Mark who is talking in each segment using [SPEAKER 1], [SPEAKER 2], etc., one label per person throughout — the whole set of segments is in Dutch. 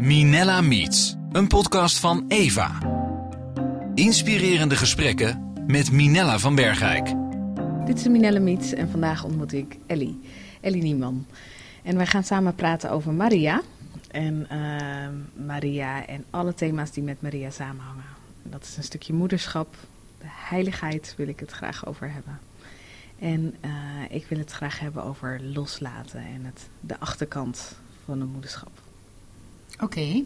[SPEAKER 1] Minella Meets, een podcast van Eva. Inspirerende gesprekken met Minella van Bergijk.
[SPEAKER 2] Dit is Minella Miets en vandaag ontmoet ik Ellie, Ellie Nieman. En wij gaan samen praten over Maria. En uh, Maria en alle thema's die met Maria samenhangen. Dat is een stukje moederschap, de heiligheid wil ik het graag over hebben. En uh, ik wil het graag hebben over loslaten en het, de achterkant van de moederschap.
[SPEAKER 3] Oké. Okay.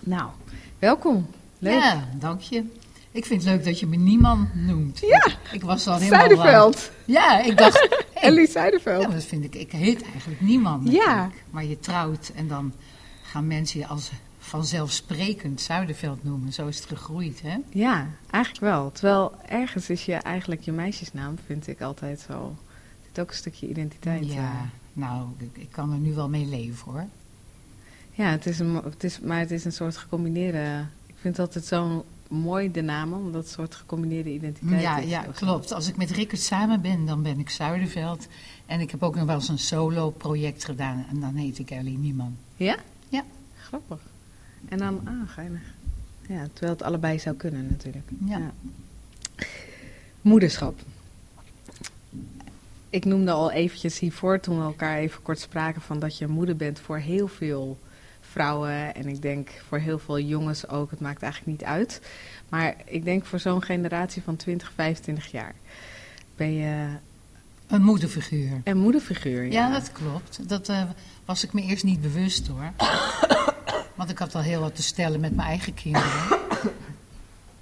[SPEAKER 2] Nou, welkom. Leuk.
[SPEAKER 3] Ja, dank je. Ik vind het leuk dat je me niemand noemt.
[SPEAKER 2] Ja,
[SPEAKER 3] ik was al helemaal...
[SPEAKER 2] Zuiderveld.
[SPEAKER 3] Uh, ja, ik dacht...
[SPEAKER 2] Hey, Ellie Zuiderveld.
[SPEAKER 3] Ja, dat vind ik... Ik heet eigenlijk niemand
[SPEAKER 2] Ja.
[SPEAKER 3] Maar je trouwt en dan gaan mensen je als vanzelfsprekend Zuiderveld noemen. Zo is het gegroeid, hè?
[SPEAKER 2] Ja, eigenlijk wel. Terwijl ergens is je eigenlijk je meisjesnaam, vind ik altijd zo. Zit ook een stukje identiteit
[SPEAKER 3] Ja,
[SPEAKER 2] uh.
[SPEAKER 3] nou, ik, ik, kan er nu wel mee leven, hoor.
[SPEAKER 2] Ja, het is een, het is, maar het is een soort gecombineerde... Ik vind het altijd zo mooi, de namen, omdat het soort gecombineerde identiteit
[SPEAKER 3] ja,
[SPEAKER 2] is.
[SPEAKER 3] Ja, klopt. Als ik met Rickert samen ben, dan ben ik Zuiderveld. En ik heb ook nog wel eens een solo-project gedaan. En dan heet ik Ellie Nieman.
[SPEAKER 2] Ja?
[SPEAKER 3] Ja.
[SPEAKER 2] Grappig. En dan, ah, geinig. Ja, terwijl het allebei zou kunnen natuurlijk.
[SPEAKER 3] Ja.
[SPEAKER 2] ja. Moederschap. Ik noemde al eventjes hiervoor, toen we elkaar even kort spraken, van dat je moeder bent voor heel veel vrouwen. En ik denk voor heel veel jongens ook, het maakt eigenlijk niet uit. Maar ik denk voor zo'n generatie van 20, 25 jaar ben je...
[SPEAKER 3] Een moederfiguur.
[SPEAKER 2] Een moederfiguur, ja.
[SPEAKER 3] Ja, dat klopt. Dat uh, was ik me eerst niet bewust hoor. Want ik had al heel wat te stellen met mijn eigen kinderen.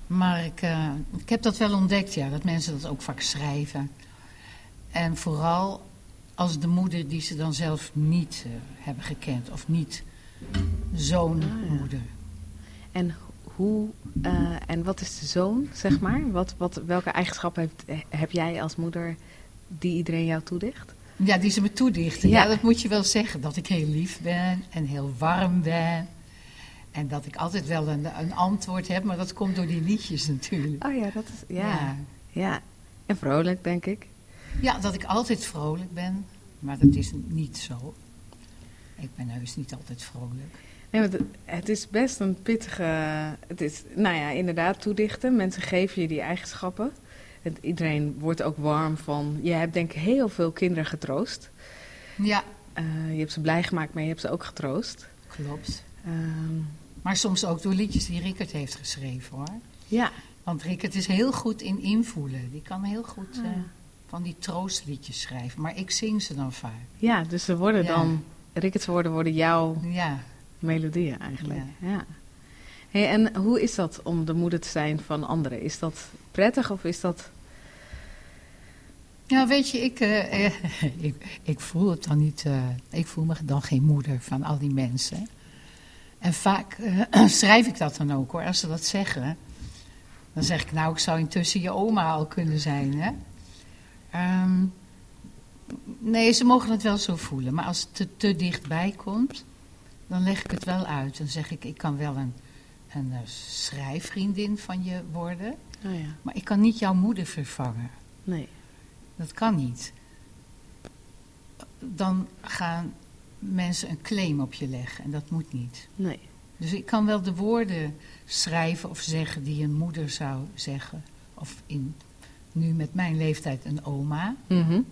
[SPEAKER 3] Maar ik, uh, ik heb dat wel ontdekt, ja. Dat mensen dat ook vaak schrijven. En vooral als de moeder die ze dan zelf niet uh, hebben gekend. Of niet zo'n
[SPEAKER 2] Ah,
[SPEAKER 3] moeder.
[SPEAKER 2] En hoe uh, en wat is de zoon, zeg maar? Wat, wat, welke eigenschappen heb, heb jij als moeder die iedereen jou toedicht?
[SPEAKER 3] Ja, die ze me toedichten.
[SPEAKER 2] Ja.
[SPEAKER 3] Ja. dat moet je wel zeggen. Dat ik heel lief ben en heel warm ben. En dat ik altijd wel een, een antwoord heb, maar dat komt door die liedjes natuurlijk.
[SPEAKER 2] Oh ja, dat is, ja. ja.
[SPEAKER 3] Ja.
[SPEAKER 2] En vrolijk, denk ik.
[SPEAKER 3] Ja, dat ik altijd vrolijk ben, maar dat is niet zo. Ik ben heus niet altijd vrolijk.
[SPEAKER 2] Nee, want het, is best een pittige... Het is, nou ja, inderdaad, toedichten. Mensen geven je die eigenschappen. En iedereen wordt ook warm van... Je hebt denk ik heel veel kinderen getroost.
[SPEAKER 3] Ja.
[SPEAKER 2] Uh, je hebt ze blij gemaakt, maar je hebt ze ook getroost.
[SPEAKER 3] Klopt.
[SPEAKER 2] Um,
[SPEAKER 3] maar soms ook door liedjes die Rickert heeft geschreven, hoor.
[SPEAKER 2] Ja.
[SPEAKER 3] Want Rickert is heel goed in invoelen. Die kan heel goed
[SPEAKER 2] Ah,
[SPEAKER 3] uh, van die troostliedjes schrijven. Maar ik zing ze dan vaak.
[SPEAKER 2] Ja, dus ze worden
[SPEAKER 3] Ja.
[SPEAKER 2] dan... Rickert's woorden worden jouw
[SPEAKER 3] Ja.
[SPEAKER 2] melodieën eigenlijk.
[SPEAKER 3] Ja.
[SPEAKER 2] Ja. Hey, en hoe is dat om de moeder te zijn van anderen? Is dat prettig of is dat...
[SPEAKER 3] Ja, weet je, ik, uh, uh, ik, ik, voel het dan niet. Uh, ik voel me dan geen moeder van al die mensen. En vaak schrijf ik dat dan ook hoor, als ze dat zeggen. Dan zeg ik, nou, ik zou intussen je oma al kunnen zijn. Hè? Um, nee, ze mogen het wel zo voelen. Maar als het te, te dichtbij komt, dan leg ik het wel uit. Dan zeg ik, ik kan wel een, een schrijfvriendin van je worden.
[SPEAKER 2] Oh ja.
[SPEAKER 3] Maar ik kan niet jouw moeder vervangen.
[SPEAKER 2] Nee.
[SPEAKER 3] Dat kan niet. Dan gaan mensen een claim op je leggen en dat moet niet.
[SPEAKER 2] Nee.
[SPEAKER 3] Dus ik kan wel de woorden schrijven of zeggen die een moeder zou zeggen. Of in, nu met mijn leeftijd een oma.
[SPEAKER 2] Mm -hmm.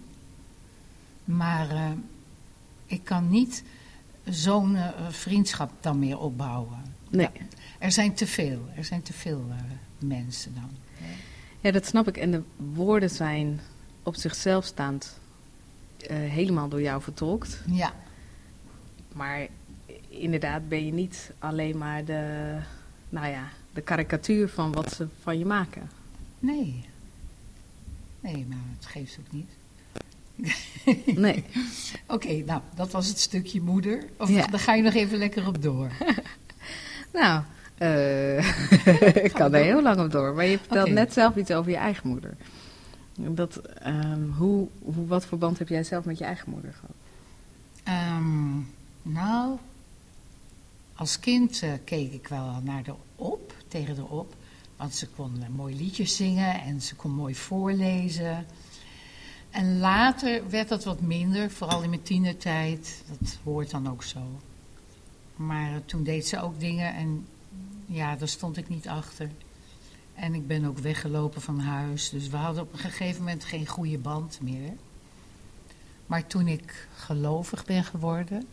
[SPEAKER 3] Maar uh, ik kan niet zo'n uh, vriendschap dan meer opbouwen.
[SPEAKER 2] Nee.
[SPEAKER 3] Ja, er zijn te veel. Er zijn te veel uh, mensen dan.
[SPEAKER 2] Ja, dat snap ik. En de woorden zijn op zichzelf staand helemaal door jou vertolkt.
[SPEAKER 3] Ja.
[SPEAKER 2] Maar inderdaad ben je niet alleen maar de, nou ja, de karikatuur van wat ze van je maken.
[SPEAKER 3] Nee. Nee, maar het geeft ook niet.
[SPEAKER 2] Nee.
[SPEAKER 3] Oké, okay, nou, dat was het stukje moeder. Of
[SPEAKER 2] Ja.
[SPEAKER 3] daar ga je nog even lekker op door.
[SPEAKER 2] Nou, uh, ik kan er heel lang op door. Maar je vertelt net zelf iets over je eigen moeder. Dat, ehm, hoe, hoe, wat voor band heb jij zelf met je eigen moeder gehad?
[SPEAKER 3] Ehm, nou, als kind eh, keek ik wel naar haar op, tegen haar op. Want ze kon eh, mooi liedjes zingen en ze kon mooi voorlezen. En later werd dat wat minder, vooral in mijn tienertijd. Dat hoort dan ook zo. Maar toen deed ze ook dingen en ja, daar stond ik niet achter. En ik ben ook weggelopen van huis. Dus we hadden op een gegeven moment geen goede band meer. Maar toen ik gelovig ben geworden,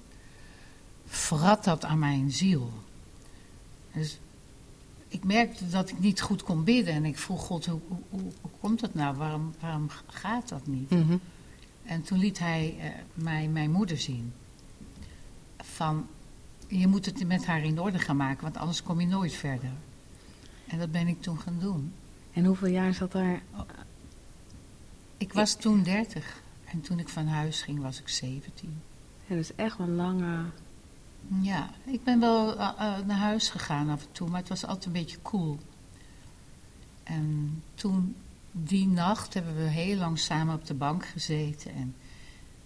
[SPEAKER 3] vrat dat aan mijn ziel. Dus ik merkte dat ik niet goed kon bidden. En ik vroeg God, hoe, hoe, hoe, hoe komt dat nou? Waarom, waarom gaat dat niet?
[SPEAKER 2] Mhm.
[SPEAKER 3] En toen liet hij eh, mij mijn moeder zien. Van, je moet het met haar in orde gaan maken, want anders kom je nooit verder. En dat ben ik toen gaan doen.
[SPEAKER 2] En hoeveel jaar zat daar?
[SPEAKER 3] Ik was toen 30 en toen ik van huis ging was ik 17.
[SPEAKER 2] Ja, dus echt een lange.
[SPEAKER 3] Ja, ik ben wel eh, eh, naar huis gegaan af en toe, maar het was altijd een beetje cool. En toen, die nacht, hebben we heel lang samen op de bank gezeten. En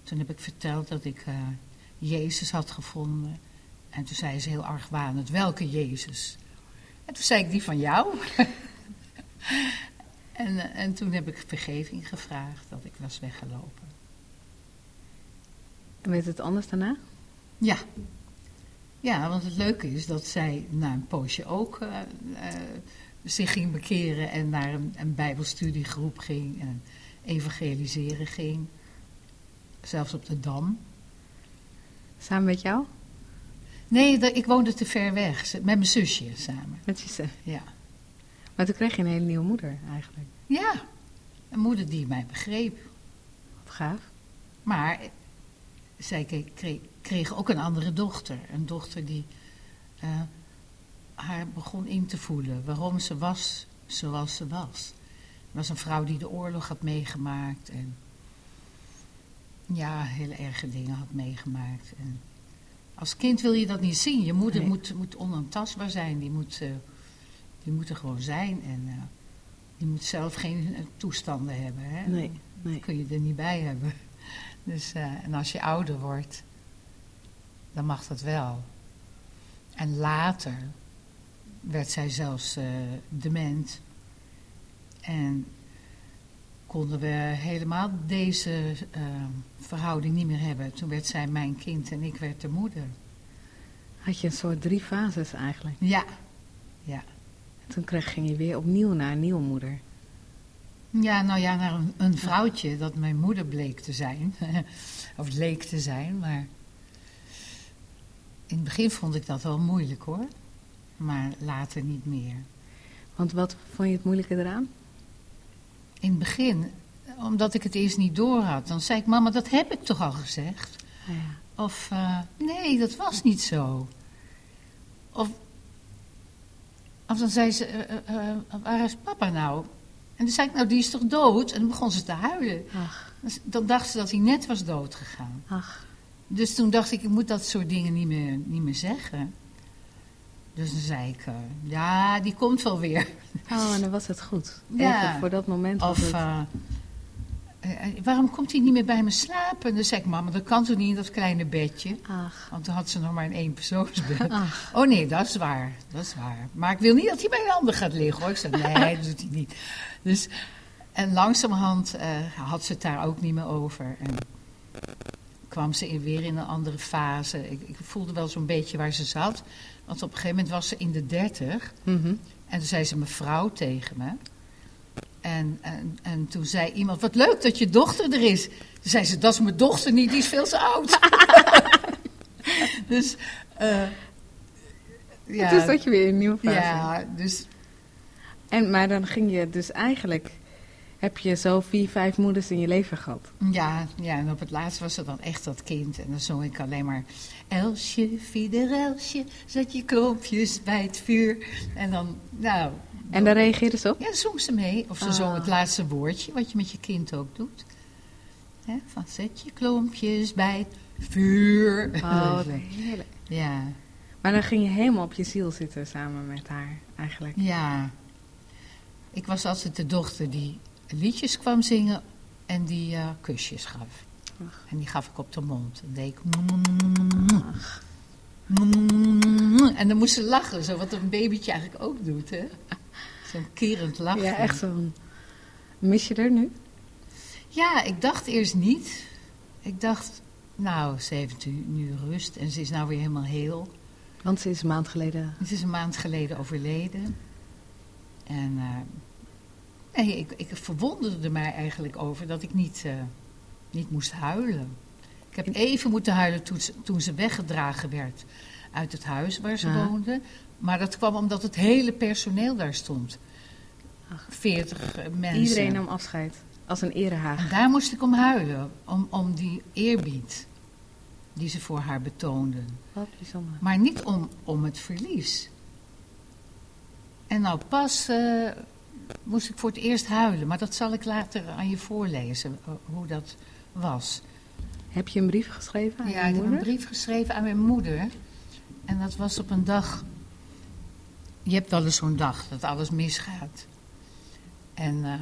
[SPEAKER 3] toen heb ik verteld dat ik eh, Jezus had gevonden. En toen zei ze heel argwanend, welke Jezus? En toen zei ik, die van jou. en, en toen heb ik vergeving gevraagd dat ik was weggelopen.
[SPEAKER 2] En werd het anders daarna?
[SPEAKER 3] Ja. Ja, want het leuke is dat zij na een poosje ook eh, eh, zich ging bekeren en naar een, een bijbelstudiegroep ging en evangeliseren ging. Zelfs op de Dam.
[SPEAKER 2] Samen met jou?
[SPEAKER 3] Nee, ik woonde te ver weg, met mijn zusje samen.
[SPEAKER 2] Met je zus.
[SPEAKER 3] Ja.
[SPEAKER 2] Maar toen kreeg je een hele nieuwe moeder eigenlijk.
[SPEAKER 3] ja, een moeder die mij begreep.
[SPEAKER 2] Wat gaaf.
[SPEAKER 3] Maar zij ke- kreeg, kreeg ook een andere dochter. Een dochter die eh, haar begon in te voelen waarom ze was zoals ze was. Het was een vrouw die de oorlog had meegemaakt en ja, hele erge dingen had meegemaakt. En als kind wil je dat niet zien. Je moeder
[SPEAKER 2] Nee.
[SPEAKER 3] moet, moet onaantastbaar zijn. Die moet, eh, die moet er gewoon zijn. En eh, die moet zelf geen toestanden hebben. Hè?
[SPEAKER 2] Nee, nee.
[SPEAKER 3] kun je er niet bij hebben. Dus, en als je ouder wordt, dan mag dat wel. En later werd zij zelfs eh, dement. En konden we helemaal deze eh, verhouding niet meer hebben. Toen werd zij mijn kind en ik werd de moeder.
[SPEAKER 2] Had je een soort drie fases eigenlijk.
[SPEAKER 3] Ja, ja.
[SPEAKER 2] Toen kreeg, ging je weer opnieuw naar een nieuwe moeder.
[SPEAKER 3] Ja, nou ja, naar een, een vrouwtje dat mijn moeder bleek te zijn. of leek te zijn, maar... In het begin vond ik dat wel moeilijk hoor. Maar later niet meer.
[SPEAKER 2] Want wat vond je het moeilijke eraan?
[SPEAKER 3] In het begin, omdat ik het eerst niet door had, dan zei ik... Mama, dat heb ik toch al gezegd?
[SPEAKER 2] Ah, ja.
[SPEAKER 3] Of, eh, nee, dat was niet zo. Of, of dan zei ze, eh, eh, waar is papa nou? En dan zei ik, nou, die is toch dood? En dan begon ze te huilen.
[SPEAKER 2] Ach,
[SPEAKER 3] Dan dacht ze dat hij net was doodgegaan.
[SPEAKER 2] ach.
[SPEAKER 3] Dus toen dacht ik, ik moet dat soort dingen niet meer, niet meer zeggen. Dus dan zei ik, eh, ja, die komt wel weer.
[SPEAKER 2] Oh, en dan was het goed.
[SPEAKER 3] Ja.
[SPEAKER 2] Even voor dat moment was
[SPEAKER 3] Of,
[SPEAKER 2] het...
[SPEAKER 3] eh, eh, waarom komt hij niet meer bij me slapen? Dan zei ik, mama, dat kan toch niet in dat kleine bedje?
[SPEAKER 2] Ach,
[SPEAKER 3] Want toen had ze nog maar een éénpersoonsbed.
[SPEAKER 2] ach.
[SPEAKER 3] Oh nee, dat is waar, dat is waar. Maar ik wil niet dat hij bij een ander gaat liggen hoor. Ik zei, nee, dat doet hij niet. Dus, en langzamerhand had ze het daar ook niet meer over. En kwam ze in, weer in een andere fase. Ik, ik voelde wel zo'n beetje waar ze zat. Want op een gegeven moment was ze in de dertig.
[SPEAKER 2] Mhm.
[SPEAKER 3] En toen zei ze mevrouw tegen me. En, en, en toen zei iemand, wat leuk dat je dochter er is. Toen zei ze, dat is mijn dochter niet, die is veel te oud. dus, eh ja,
[SPEAKER 2] Toen zat je weer in een nieuwe fase.
[SPEAKER 3] ja, dus
[SPEAKER 2] En, maar dan ging je dus eigenlijk... Heb je zo vier, vijf moeders in je leven gehad?
[SPEAKER 3] ja, ja, en op het laatst was ze dan echt dat kind. En dan zong ik alleen maar, Elsje, fiederelsje, zet je klompjes bij het vuur. En dan, nou...
[SPEAKER 2] En daar reageerde ze op?
[SPEAKER 3] Ja, zong ze mee. Of ze
[SPEAKER 2] Ah.
[SPEAKER 3] zong het laatste woordje, wat je met je kind ook doet. Van zet je klompjes bij het vuur.
[SPEAKER 2] Oh, heerlijk.
[SPEAKER 3] ja,
[SPEAKER 2] Maar dan ging je helemaal op je ziel zitten samen met haar eigenlijk.
[SPEAKER 3] ja. Ik was altijd de dochter die liedjes kwam zingen en die eh, kusjes gaf.
[SPEAKER 2] Ach.
[SPEAKER 3] En die gaf ik op de mond. En deed ik... En dan moest ze lachen, zo wat een babytje eigenlijk ook doet, hè. Zo'n kerend lachen.
[SPEAKER 2] Ja, echt zo'n... Mis je er nu?
[SPEAKER 3] Ja, ik dacht eerst niet. Ik dacht, nou, ze heeft nu, rust en ze is nou weer helemaal heel.
[SPEAKER 2] Want ze is een maand geleden...
[SPEAKER 3] Het is een maand geleden overleden. En uh, nee, ik, ik verwonderde mij eigenlijk over dat ik niet, uh, niet moest huilen. Ik heb even moeten huilen toen ze, toen ze weggedragen werd uit het huis waar ze ja. woonde. Maar dat kwam omdat het hele personeel daar stond. 40 mensen.
[SPEAKER 2] Iedereen nam afscheid. Als een erehaag.
[SPEAKER 3] En daar moest ik om huilen. Om, om die eerbied die ze voor haar betoonden.
[SPEAKER 2] Wat bijzonder.
[SPEAKER 3] Maar niet om, om het verlies. En nou pas uh, moest ik voor het eerst huilen. Maar dat zal ik later aan je voorlezen, hoe dat was.
[SPEAKER 2] Heb je een brief geschreven aan
[SPEAKER 3] ja,
[SPEAKER 2] je
[SPEAKER 3] ik
[SPEAKER 2] moeder?
[SPEAKER 3] heb een brief geschreven aan mijn moeder. En dat was op een dag... Je hebt wel eens zo'n dag dat alles misgaat. En uh,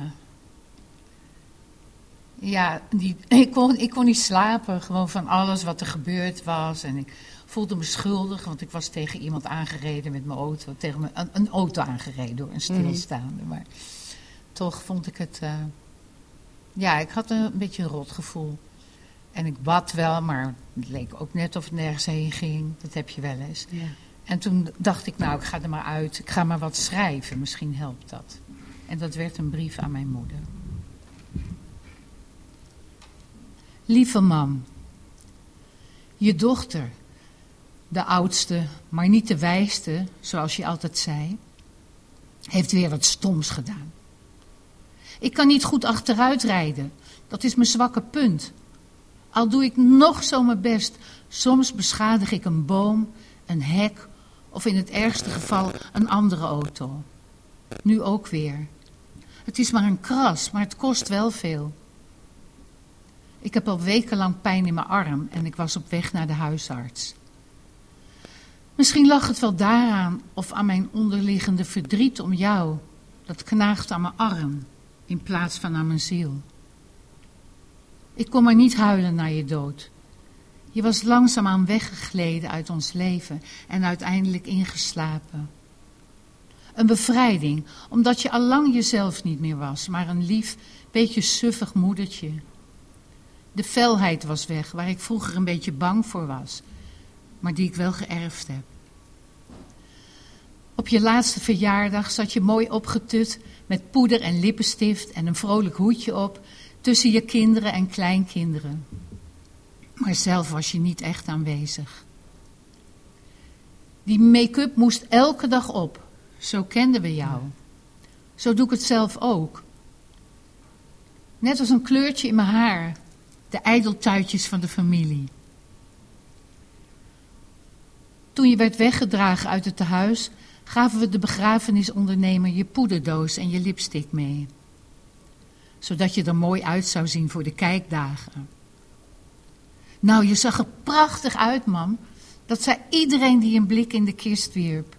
[SPEAKER 3] ja, die, ik, kon, ik kon niet slapen. Gewoon van alles wat er gebeurd was. En ik voelde me schuldig, want ik was tegen iemand aangereden met mijn auto. Tegen me, een, een auto aangereden door een stilstaande. Mm. Maar toch vond ik het... Uh, ja, ik had een beetje een rot gevoel. En ik bad wel, maar het leek ook net of het nergens heen ging. Dat heb je wel eens.
[SPEAKER 2] Ja.
[SPEAKER 3] En toen dacht ik, nou, ik ga er maar uit. Ik ga maar wat schrijven, misschien helpt dat. En dat werd een brief aan mijn moeder. Lieve mam, je dochter, de oudste, maar niet de wijste, zoals je altijd zei, heeft weer wat stoms gedaan. Ik kan niet goed achteruit rijden, dat is mijn zwakke punt. Al doe ik nog zo mijn best, soms beschadig ik een boom, een hek of in het ergste geval een andere auto. Nu ook weer. Het is maar een kras, maar het kost wel veel. Ik heb al wekenlang pijn in mijn arm en ik was op weg naar de huisarts. Misschien lag het wel daaraan of aan mijn onderliggende verdriet om jou. Dat knaagt aan mijn arm in plaats van aan mijn ziel. Ik kon maar niet huilen naar je dood. Je was langzaamaan weggegleden uit ons leven en uiteindelijk ingeslapen. Een bevrijding, omdat je al lang jezelf niet meer was, maar een lief, beetje suffig moedertje. De felheid was weg, waar ik vroeger een beetje bang voor was, maar die ik wel geërfd heb. Op je laatste verjaardag zat je mooi opgetut met poeder en lippenstift en een vrolijk hoedje op tussen je kinderen en kleinkinderen. Maar zelf was je niet echt aanwezig. Die make-up moest elke dag op. Zo kenden we jou. Zo doe ik het zelf ook. Net als een kleurtje in mijn haar. De ijdeltuitjes van de familie. Toen je werd weggedragen uit het tehuis, gaven we de begrafenisondernemer je poederdoos en je lipstick mee. Zodat je er mooi uit zou zien voor de kijkdagen. Nou, je zag er prachtig uit, mam. Dat zei iedereen die een blik in de kist wierp.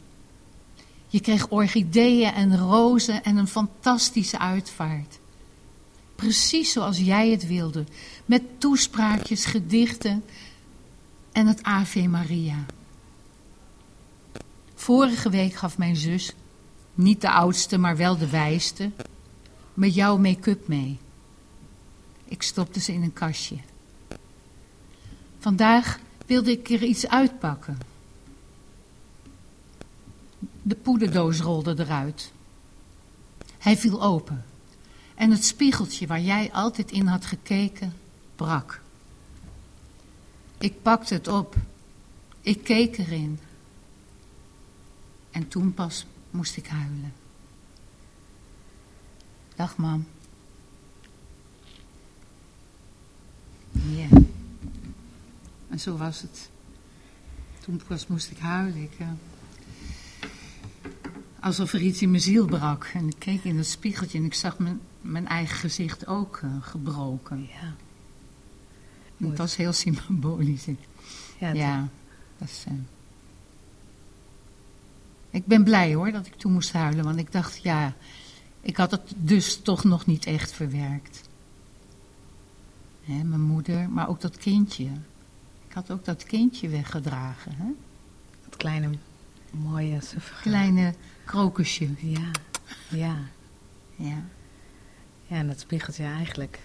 [SPEAKER 3] Je kreeg orchideeën en rozen en een fantastische uitvaart. Precies zoals jij het wilde, met toespraakjes, gedichten en het Ave Maria. Vorige week gaf mijn zus, niet de oudste, maar wel de wijste, met jouw make-up mee. Ik stopte ze in een kastje. Vandaag wilde ik er iets uitpakken. De poederdoos rolde eruit. Hij viel open. En het spiegeltje waar jij altijd in had gekeken, brak. Ik pakte het op. Ik keek erin. En toen pas moest ik huilen. Dag, mam. Ja. En zo was het. Toen pas moest ik huilen. Ik, uh, alsof er iets in mijn ziel brak. En ik keek in het spiegeltje en ik zag mijn, mijn eigen gezicht ook uh, gebroken.
[SPEAKER 2] Ja.
[SPEAKER 3] En het was heel symbolisch.
[SPEAKER 2] Ja,
[SPEAKER 3] ja dat is... Uh, ik ben blij hoor dat ik toen moest huilen, want ik dacht, ja, ik had het dus toch nog niet echt verwerkt. Hè, mijn moeder, maar ook dat kindje. Ik had ook dat kindje weggedragen. Hè?
[SPEAKER 2] Dat kleine, mooie, suffige...
[SPEAKER 3] Kleine krokusje.
[SPEAKER 2] Ja, ja.
[SPEAKER 3] Ja.
[SPEAKER 2] Ja, en dat spiegelt je eigenlijk...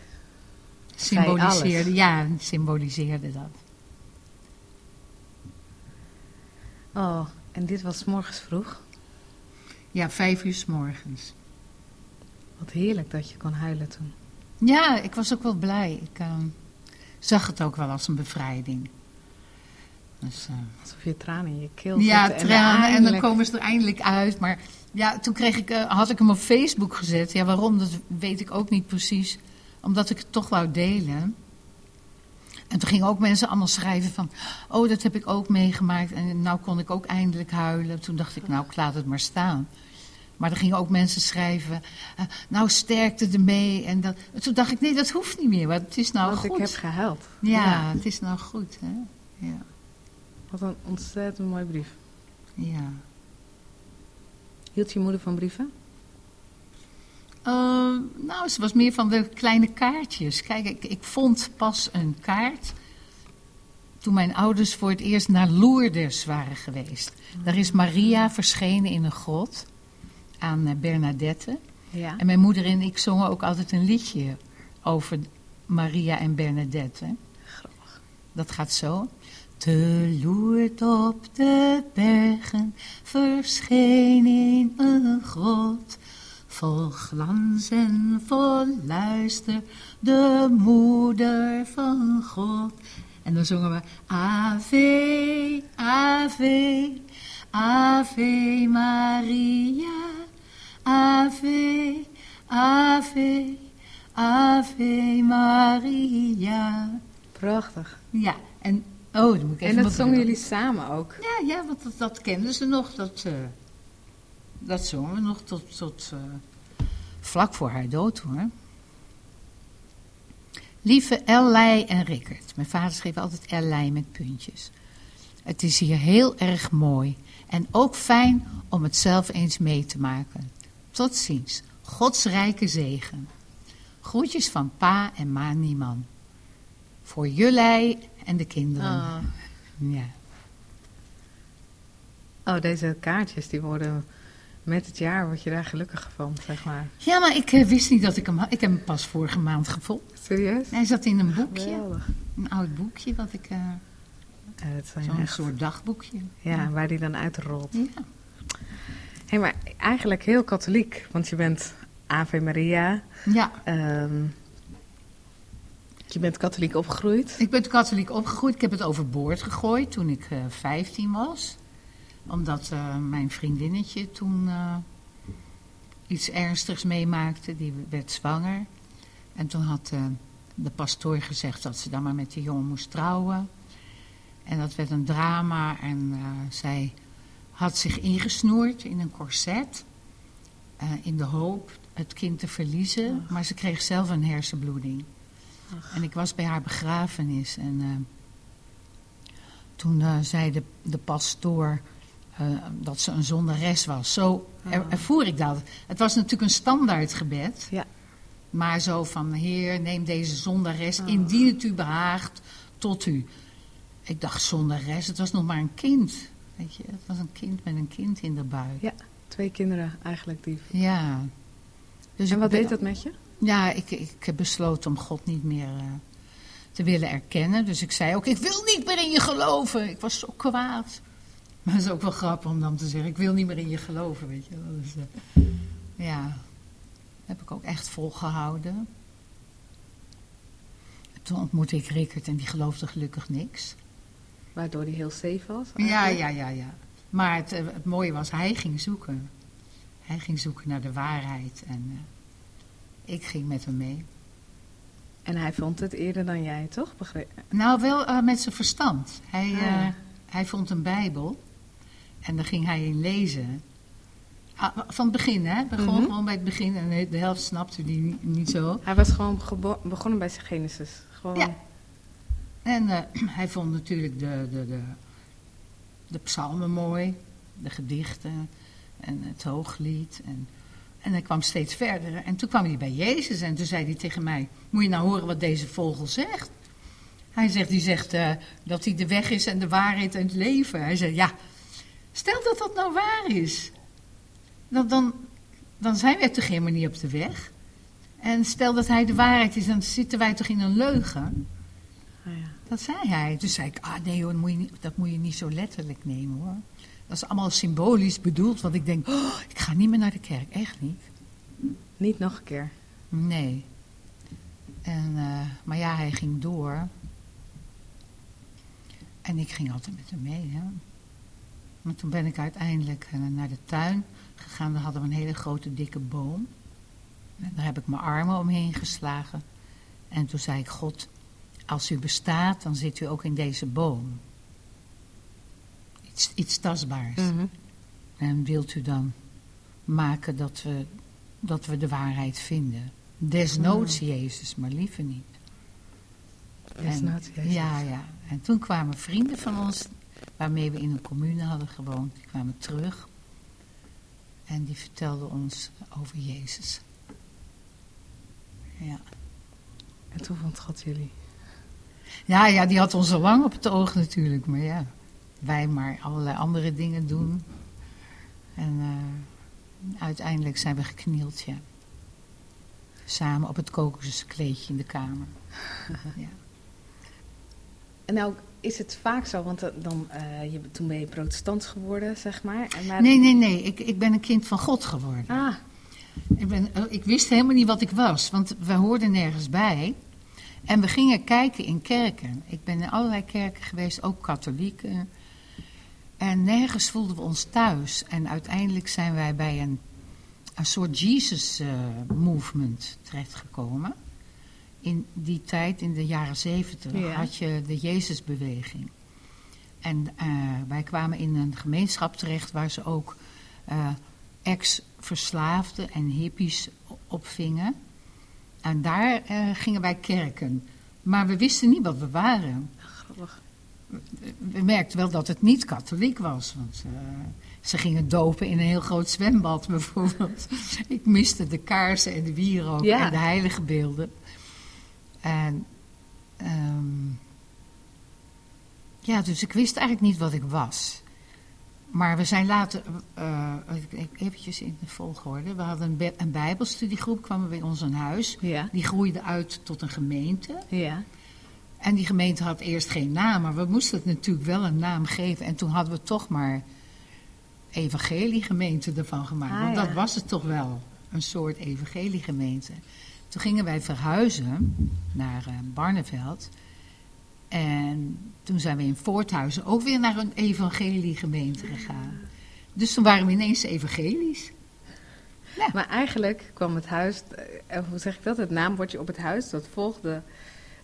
[SPEAKER 3] Symboliseerde, ja, symboliseerde dat.
[SPEAKER 2] Oh, en dit was morgens vroeg.
[SPEAKER 3] Ja, vijf uur s morgens.
[SPEAKER 2] Wat heerlijk dat je kon huilen toen.
[SPEAKER 3] Ja, ik was ook wel blij. Ik eh, zag het ook wel als een bevrijding. Dus, eh,
[SPEAKER 2] Alsof je tranen in je keel
[SPEAKER 3] ja, tranen. En dan komen ze er eindelijk uit. Maar ja, toen kreeg ik, eh, had ik hem op Facebook gezet. Ja, waarom, dat weet ik ook niet precies. Omdat ik het toch wou delen. En toen gingen ook mensen allemaal schrijven van... Oh, dat heb ik ook meegemaakt. En nou kon ik ook eindelijk huilen. Toen dacht ik, nou, ik laat het maar staan. Maar er gingen ook mensen schrijven... eh, nou, sterkte ermee. En dat, toen dacht ik, nee, dat hoeft niet meer. Want het is nou
[SPEAKER 2] Want
[SPEAKER 3] goed.
[SPEAKER 2] ik heb gehuild.
[SPEAKER 3] ja, het is nou goed, hè. Ja,
[SPEAKER 2] Wat een ontzettend mooi brief.
[SPEAKER 3] ja.
[SPEAKER 2] Hield je moeder van brieven?
[SPEAKER 3] Eh, nou, ze was meer van de kleine kaartjes. Kijk, ik, ik vond pas een kaart toen mijn ouders voor het eerst naar Lourdes waren geweest. Daar is Maria verschenen in een grot aan eh, Bernadette.
[SPEAKER 2] Ja.
[SPEAKER 3] En mijn moeder en ik zongen ook altijd een liedje over Maria en Bernadette. Dat gaat zo. Te Lourdes op de bergen verscheen in een grot. Vol glans en vol luister, de moeder van God. En dan zongen we Ave, Ave, Ave Maria. Ave, Ave, Ave Maria.
[SPEAKER 2] Prachtig.
[SPEAKER 3] Ja, en oh, dan moet ik even
[SPEAKER 2] En dat zongen jullie samen ook.
[SPEAKER 3] Ja, ja, want dat, dat kenden ze nog. Dat, eh, dat zongen we nog tot, tot eh, vlak voor haar dood hoor. Lieve Ellei en Rickert. Mijn vader schreef altijd Ellei met puntjes. Het is hier heel erg mooi. En ook fijn om het zelf eens mee te maken. Tot ziens. Gods rijke zegen. Groetjes van pa en ma Nieman. Voor jullie en de kinderen.
[SPEAKER 2] Ah.
[SPEAKER 3] Ja.
[SPEAKER 2] Oh, deze kaartjes die worden met het jaar word je daar gelukkiger van, zeg maar.
[SPEAKER 3] Ja, maar ik eh, wist niet dat ik hem had. Ik heb hem pas vorige maand gevonden.
[SPEAKER 2] Serieus?
[SPEAKER 3] Hij zat in een boekje.
[SPEAKER 2] Geweldig.
[SPEAKER 3] Een oud boekje, wat ik... eh,
[SPEAKER 2] Ja, zijn
[SPEAKER 3] Zo'n
[SPEAKER 2] echt...
[SPEAKER 3] soort dagboekje.
[SPEAKER 2] Ja, waar die dan uitrolt.
[SPEAKER 3] Ja.
[SPEAKER 2] Hé, maar eigenlijk heel katholiek, want je bent Ave Maria.
[SPEAKER 3] Ja.
[SPEAKER 2] ehm, je bent katholiek opgegroeid.
[SPEAKER 3] Ik ben katholiek opgegroeid. Ik heb het overboord gegooid toen ik eh 15 was. Omdat eh, mijn vriendinnetje toen eh, iets ernstigs meemaakte. Die werd zwanger. En toen had eh, de pastoor gezegd dat ze dan maar met die jongen moest trouwen. En dat werd een drama. En zij had zich ingesnoerd in een corset. in de hoop het kind te verliezen. Maar ze kreeg zelf een hersenbloeding. En ik was bij haar begrafenis. En toen zei de, de pastoor eh, dat ze een zondares was. Zo er,
[SPEAKER 2] Ah.
[SPEAKER 3] ervoer ik dat. Het was natuurlijk een standaard gebed.
[SPEAKER 2] Ja.
[SPEAKER 3] Maar zo van, heer, neem deze zondares,
[SPEAKER 2] Ah.
[SPEAKER 3] indien het u behaagt, tot u. Ik dacht, zondares, het was nog maar een kind. Weet je, het was een kind met een kind in de buik.
[SPEAKER 2] Ja, twee kinderen eigenlijk. Die...
[SPEAKER 3] Ja. Dus
[SPEAKER 2] En wat deed dat met je?
[SPEAKER 3] ja, ik, ik heb besloten om God niet meer eh, te willen erkennen. Dus ik zei ook, ik wil niet meer in je geloven. Ik was zo kwaad. Maar het is ook wel grappig om dan te zeggen, ik wil niet meer in je geloven, weet je. Dus, eh, ja, heb ik ook echt volgehouden. Toen ontmoette ik Rickert en die geloofde gelukkig niks.
[SPEAKER 2] Waardoor die heel safe was?
[SPEAKER 3] Ja,
[SPEAKER 2] eigenlijk?
[SPEAKER 3] ja, ja, ja. Maar het, eh, het mooie was, hij ging zoeken. Hij ging zoeken naar de waarheid en eh, ik ging met hem mee.
[SPEAKER 2] En hij vond het eerder dan jij, toch?
[SPEAKER 3] Nou, wel met zijn verstand. Hij,
[SPEAKER 2] Ah,
[SPEAKER 3] hij vond een Bijbel en daar ging hij in lezen. Ah, van het begin, hè? Begon
[SPEAKER 2] Mhm.
[SPEAKER 3] gewoon bij het begin en de helft snapte hij niet, niet zo.
[SPEAKER 2] Hij was gewoon begonnen bij zijn Genesis. Gewoon...
[SPEAKER 3] Ja. En eh, hij vond natuurlijk de, de, de, de psalmen mooi, de gedichten en het hooglied. En, en hij kwam steeds verder. En toen kwam hij bij Jezus en toen zei hij tegen mij, moet je nou horen wat deze vogel zegt? Hij zegt, die zegt eh, dat hij de weg is en de waarheid en het leven. Hij zei, ja, stel dat dat nou waar is. Dan, dan, dan zijn wij toch helemaal niet op de weg. En stel dat hij de waarheid is, dan zitten wij toch in een leugen.
[SPEAKER 2] Ja.
[SPEAKER 3] Dat zei hij. Toen zei ik, ah nee hoor, dat moet, je niet, dat moet je niet zo letterlijk nemen hoor. Dat is allemaal symbolisch bedoeld, want ik denk, oh, ik ga niet meer naar de kerk. Echt niet.
[SPEAKER 2] Niet nog een keer.
[SPEAKER 3] Nee. En, eh, maar ja, hij ging door. En ik ging altijd met hem mee. Hè. Maar toen ben ik uiteindelijk eh, naar de tuin gegaan. Daar hadden we een hele grote dikke boom. En daar heb ik mijn armen omheen geslagen. En toen zei ik, God, als u bestaat, dan zit u ook in deze boom. Iets, iets tastbaars.
[SPEAKER 2] Mhm.
[SPEAKER 3] En wilt u dan maken dat we, dat we de waarheid vinden? Desnoods Jezus, maar liever niet.
[SPEAKER 2] Desnoods Jezus.
[SPEAKER 3] Ja, ja. En toen kwamen vrienden van ons, waarmee we in een commune hadden gewoond, die kwamen terug. En die vertelden ons over Jezus. Ja.
[SPEAKER 2] En toen vond God jullie.
[SPEAKER 3] Ja, ja, die had ons al lang op het oog natuurlijk. Maar ja, wij maar allerlei andere dingen doen. En eh, uiteindelijk zijn we geknield, ja. Samen op het kokoskleedje in de kamer. ja.
[SPEAKER 2] En nou is het vaak zo, want eh, dan, eh, je, toen ben je protestant geworden, zeg maar. Maar
[SPEAKER 3] Nee, nee, nee. Ik, ik ben een kind van God geworden.
[SPEAKER 2] Ah,
[SPEAKER 3] Ik, ben, eh, ik wist helemaal niet wat ik was, want we hoorden nergens bij. En we gingen kijken in kerken. Ik ben in allerlei kerken geweest, ook katholieke. En nergens voelden we ons thuis. En uiteindelijk zijn wij bij een, een soort Jesus-movement terechtgekomen. In die tijd, in de jaren zeventig,
[SPEAKER 2] Ja.
[SPEAKER 3] had je de Jezusbeweging. En eh, wij kwamen in een gemeenschap terecht waar ze ook eh, ex-verslaafden en hippies opvingen. En daar eh, gingen wij kerken. Maar we wisten niet wat we waren.
[SPEAKER 2] grappig.
[SPEAKER 3] We merkten wel dat het niet katholiek was. Want ze gingen dopen in een heel groot zwembad bijvoorbeeld. Ik miste de kaarsen en de wierook
[SPEAKER 2] Ja.
[SPEAKER 3] en de heilige beelden. En ehm, ja, dus ik wist eigenlijk niet wat ik was. Maar we zijn later, ik- eventjes in de volgorde, we hadden een, een bijbelstudiegroep, kwamen bij ons aan huis.
[SPEAKER 2] Ja,
[SPEAKER 3] Die groeide uit tot een gemeente.
[SPEAKER 2] ja.
[SPEAKER 3] En die gemeente had eerst geen naam, maar we moesten het natuurlijk wel een naam geven. En toen hadden we toch maar evangeliegemeente ervan gemaakt.
[SPEAKER 2] Ah,
[SPEAKER 3] want
[SPEAKER 2] ja.
[SPEAKER 3] dat was het toch wel, een soort evangeliegemeente. Toen gingen wij verhuizen naar eh, Barneveld. En toen zijn we in Voorthuizen ook weer naar een evangeliegemeente gegaan. Dus toen waren we ineens evangelisch.
[SPEAKER 2] Maar eigenlijk kwam het huis, eh, hoe zeg ik dat, het naambordje op het huis, dat volgde,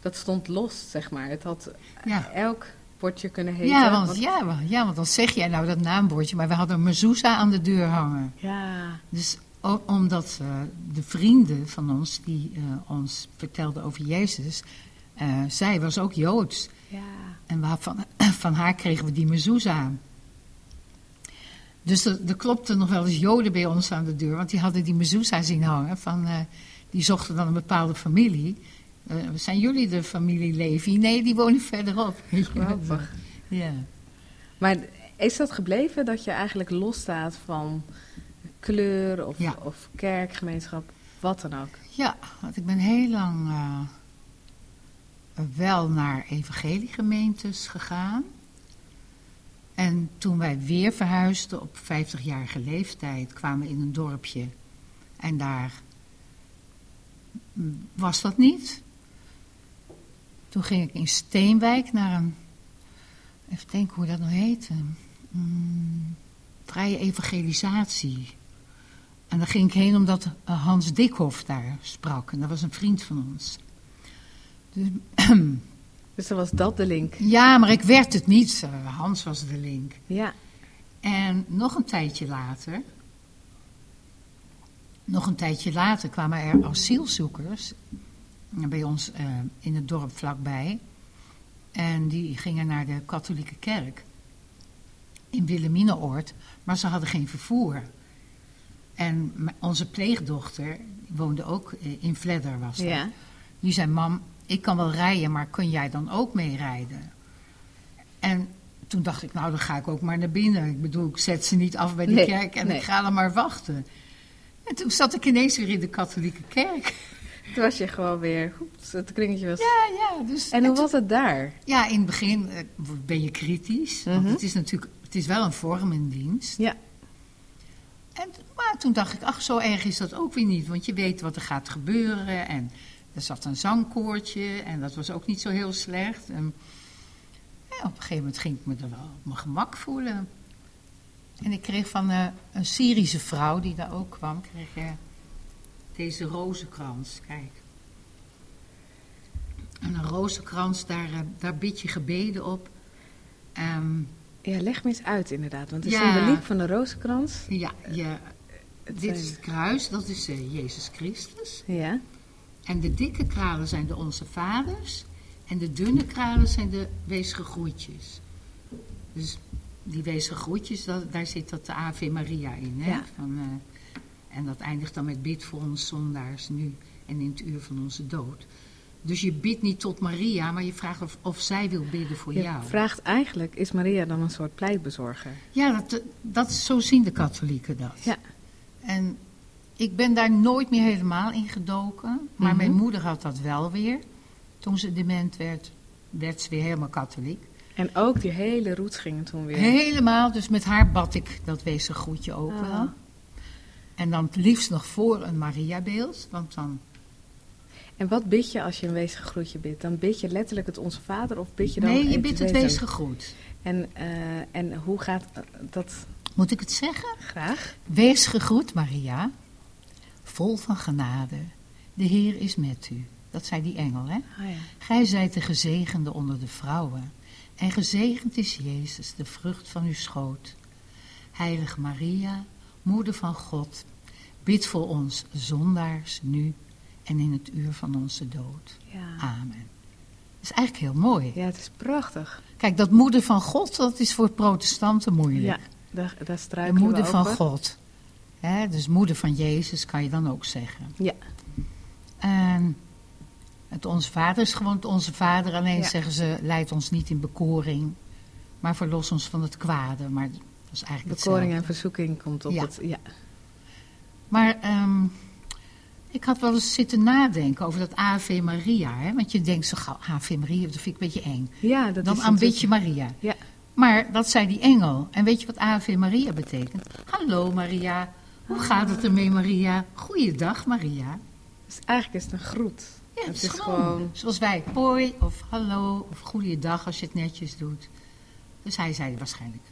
[SPEAKER 2] dat stond los, zeg maar. Het had
[SPEAKER 3] Ja.
[SPEAKER 2] elk bordje kunnen heten.
[SPEAKER 3] Ja want, ja, wa- ja, want dan zeg jij nou dat naambordje, maar we hadden een mezouza aan de deur hangen.
[SPEAKER 2] Ja,
[SPEAKER 3] Dus o- omdat eh, de vrienden van ons, die eh, ons vertelden over Jezus, eh, zij was ook Joods.
[SPEAKER 2] ja.
[SPEAKER 3] En van, van haar kregen we die mezouza. Dus er, er klopten nog wel eens Joden bij ons aan de deur, want die hadden die mezouza zien hangen. Van, die zochten dan een bepaalde familie. Zijn jullie de familie Levi? Nee, die wonen verderop.
[SPEAKER 2] Grappig.
[SPEAKER 3] Ja.
[SPEAKER 2] Maar is dat gebleven dat je eigenlijk losstaat van kleur of,
[SPEAKER 3] Ja.
[SPEAKER 2] of kerk, gemeenschap, wat dan ook?
[SPEAKER 3] Ja, want ik ben heel lang eh, wel naar evangeliegemeentes gegaan. En toen wij weer verhuisden op 50-jarige leeftijd, kwamen we in een dorpje. En daar mm, was dat niet. Toen ging ik in Steenwijk naar een, even denken hoe dat nou heette, mm, vrije evangelisatie. En daar ging ik heen omdat eh, Hans Dikhoff daar sprak. En dat was een vriend van ons. Dus,
[SPEAKER 2] Dus dan was dat de link.
[SPEAKER 3] ja, maar ik werd het niet. Eh, Hans was de link.
[SPEAKER 2] Ja,
[SPEAKER 3] En nog een tijdje later... Nog een tijdje later kwamen er asielzoekers bij ons eh, in het dorp vlakbij. En die gingen naar de katholieke kerk in Wilhelminaoord, maar ze hadden geen vervoer. En onze pleegdochter, woonde ook eh, in Vledder was dat.
[SPEAKER 2] ja.
[SPEAKER 3] Die zei, mam, ik kan wel rijden, maar kun jij dan ook mee rijden? En toen dacht ik, nou dan ga ik ook maar naar binnen. Ik bedoel, ik zet ze niet af bij de
[SPEAKER 2] Nee,
[SPEAKER 3] kerk en
[SPEAKER 2] nee.
[SPEAKER 3] ik ga dan maar wachten. En toen zat ik ineens weer in de katholieke kerk.
[SPEAKER 2] Toen was je gewoon weer, oeps, het kringetje was...
[SPEAKER 3] Ja, ja. Dus,
[SPEAKER 2] En hoe was het daar?
[SPEAKER 3] Ja, in het begin eh, ben je kritisch. Want
[SPEAKER 2] Mhm.
[SPEAKER 3] het is natuurlijk, het is wel een vorm in dienst.
[SPEAKER 2] Ja.
[SPEAKER 3] En, maar toen dacht ik, ach, zo erg is dat ook weer niet. Want je weet wat er gaat gebeuren. En er zat een zangkoortje. En dat was ook niet zo heel slecht. En, op een gegeven moment ging ik me er wel op mijn gemak voelen. En ik kreeg van eh, een Syrische vrouw die daar ook kwam, kreeg je deze rozenkrans. Kijk. En een rozenkrans, daar, eh, daar bid je gebeden op. Ehm,
[SPEAKER 2] Ja, leg me eens uit inderdaad. Want de
[SPEAKER 3] Ja.
[SPEAKER 2] symboliek van de rozenkrans...
[SPEAKER 3] ja,
[SPEAKER 2] het
[SPEAKER 3] dit is het kruis, dat is eh, Jezus Christus.
[SPEAKER 2] Ja,
[SPEAKER 3] En de dikke kralen zijn de Onze Vaders. En de dunne kralen zijn de weesge groetjes. Dus die weesge groetjes, dat, daar zit dat de Ave Maria in. Hè?
[SPEAKER 2] Ja.
[SPEAKER 3] Van, eh, en dat eindigt dan met bid voor ons zondaars nu en in het uur van onze dood. Dus je bidt niet tot Maria, maar je vraagt of, of zij wil bidden voor
[SPEAKER 2] je
[SPEAKER 3] jou.
[SPEAKER 2] vraagt eigenlijk, is Maria dan een soort pleitbezorger?
[SPEAKER 3] Ja, dat, dat, zo zien de katholieken dat.
[SPEAKER 2] Ja.
[SPEAKER 3] En ik ben daar nooit meer helemaal in gedoken. Maar
[SPEAKER 2] Mhm.
[SPEAKER 3] mijn moeder had dat wel weer. Toen ze dement werd, werd ze weer helemaal katholiek.
[SPEAKER 2] En ook die hele roots gingen toen weer.
[SPEAKER 3] Helemaal, dus met haar bad ik dat wezen groetje ook
[SPEAKER 2] Ah.
[SPEAKER 3] wel. En dan het liefst nog voor een Mariabeeld. Want dan...
[SPEAKER 2] En wat bid je als je een weesig groetje bidt? Dan bid je letterlijk het Onze Vader of bid je dan...
[SPEAKER 3] nee, je bidt het
[SPEAKER 2] wezen?
[SPEAKER 3] wezen groet.
[SPEAKER 2] En, eh, en hoe gaat dat
[SPEAKER 3] Moet ik het zeggen?
[SPEAKER 2] graag?
[SPEAKER 3] Wees gegroet, Maria, vol van genade. De Heer is met u. Dat zei die engel, hè?
[SPEAKER 2] Ah ja.
[SPEAKER 3] Gij zijt de gezegende onder de vrouwen. En gezegend is Jezus, de vrucht van uw schoot. Heilige Maria, moeder van God, bid voor ons zondaars nu en in het uur van onze dood.
[SPEAKER 2] Ja.
[SPEAKER 3] Amen. Dat is eigenlijk heel mooi.
[SPEAKER 2] ja, het is prachtig.
[SPEAKER 3] Kijk, dat moeder van God, dat is voor protestanten moeilijk.
[SPEAKER 2] Ja, daar, daar
[SPEAKER 3] de
[SPEAKER 2] struikelen
[SPEAKER 3] moeder
[SPEAKER 2] we
[SPEAKER 3] van. God. Hè, dus moeder van Jezus kan je dan ook zeggen.
[SPEAKER 2] Ja.
[SPEAKER 3] En het Onze Vader is gewoon het Onze Vader. Alleen
[SPEAKER 2] Ja.
[SPEAKER 3] zeggen ze, leid ons niet in bekoring, maar verlos ons van het kwade. Maar dat is eigenlijk
[SPEAKER 2] Bekoring en verzoeking komt op
[SPEAKER 3] Ja.
[SPEAKER 2] het... Ja.
[SPEAKER 3] Maar ehm, ik had wel eens zitten nadenken over dat Ave Maria. Hè? Want je denkt zo gauw, Ave Maria, dat vind ik een beetje eng.
[SPEAKER 2] ja, dat
[SPEAKER 3] Dan
[SPEAKER 2] is
[SPEAKER 3] aanbid je
[SPEAKER 2] natuurlijk-
[SPEAKER 3] Maria.
[SPEAKER 2] Ja.
[SPEAKER 3] Maar dat zei die engel. En weet je wat Ave Maria betekent? Hallo Maria. Hoe gaat het ermee Maria? Goeiedag Maria.
[SPEAKER 2] Dus eigenlijk is het een groet.
[SPEAKER 3] Ja,
[SPEAKER 2] het
[SPEAKER 3] het
[SPEAKER 2] is
[SPEAKER 3] is
[SPEAKER 2] gewoon...
[SPEAKER 3] gewoon zoals wij hoi of hallo of goeiedag als je het netjes doet. Dus hij zei waarschijnlijk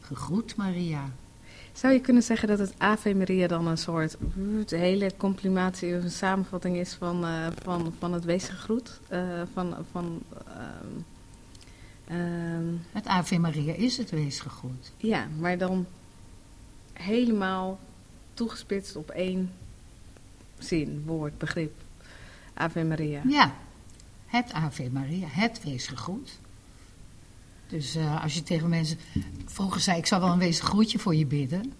[SPEAKER 3] gegroet Maria.
[SPEAKER 2] Zou je kunnen zeggen dat het Ave Maria dan een soort uh, hele complimatie of een samenvatting is van, eh, van, van het weesige groet? Eh, van, van, ehm, ehm,
[SPEAKER 3] Het Ave Maria is het weesgegroet.
[SPEAKER 2] ja, maar dan helemaal toegespitst op één zin, woord, begrip. Ave Maria.
[SPEAKER 3] Ja, het Ave Maria, het weesgegroet. Dus eh, als je tegen mensen vroeger zei, ik zou wel een weesgroetje voor je bidden.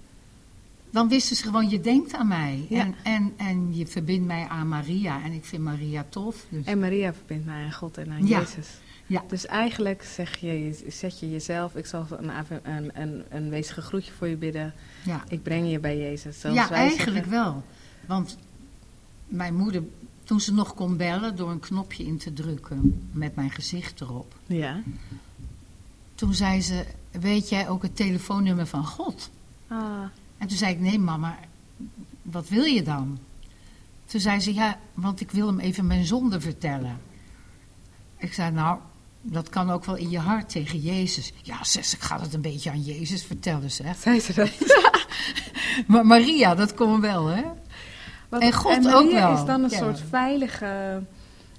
[SPEAKER 3] Dan wisten ze gewoon, je denkt aan mij.
[SPEAKER 2] Ja.
[SPEAKER 3] En, en, en je verbindt mij aan Maria. En ik vind Maria tof. Dus.
[SPEAKER 2] En Maria verbindt mij aan God en aan
[SPEAKER 3] Ja.
[SPEAKER 2] Jezus.
[SPEAKER 3] Ja.
[SPEAKER 2] Dus eigenlijk zeg je, zet je jezelf, ik zal een, een, een, een weesige groetje voor je bidden.
[SPEAKER 3] ja.
[SPEAKER 2] Ik breng je bij Jezus. Zoals
[SPEAKER 3] Ja,
[SPEAKER 2] wij
[SPEAKER 3] eigenlijk
[SPEAKER 2] zeggen.
[SPEAKER 3] wel. Want mijn moeder, toen ze nog kon bellen door een knopje in te drukken met mijn gezicht erop.
[SPEAKER 2] Ja.
[SPEAKER 3] Toen zei ze, weet jij ook het telefoonnummer van God?
[SPEAKER 2] Ah,
[SPEAKER 3] En toen zei ik, nee mama, wat wil je dan? Toen zei ze, ja, want ik wil hem even mijn zonde vertellen. Ik zei, nou, dat kan ook wel in je hart tegen Jezus. Ja, zes, ik ga het een beetje aan Jezus vertellen, zeg.
[SPEAKER 2] zei ze dat?
[SPEAKER 3] Maar Maria, dat kon wel, hè? En God
[SPEAKER 2] Maria
[SPEAKER 3] ook wel.
[SPEAKER 2] is dan een
[SPEAKER 3] Ja.
[SPEAKER 2] soort veilige,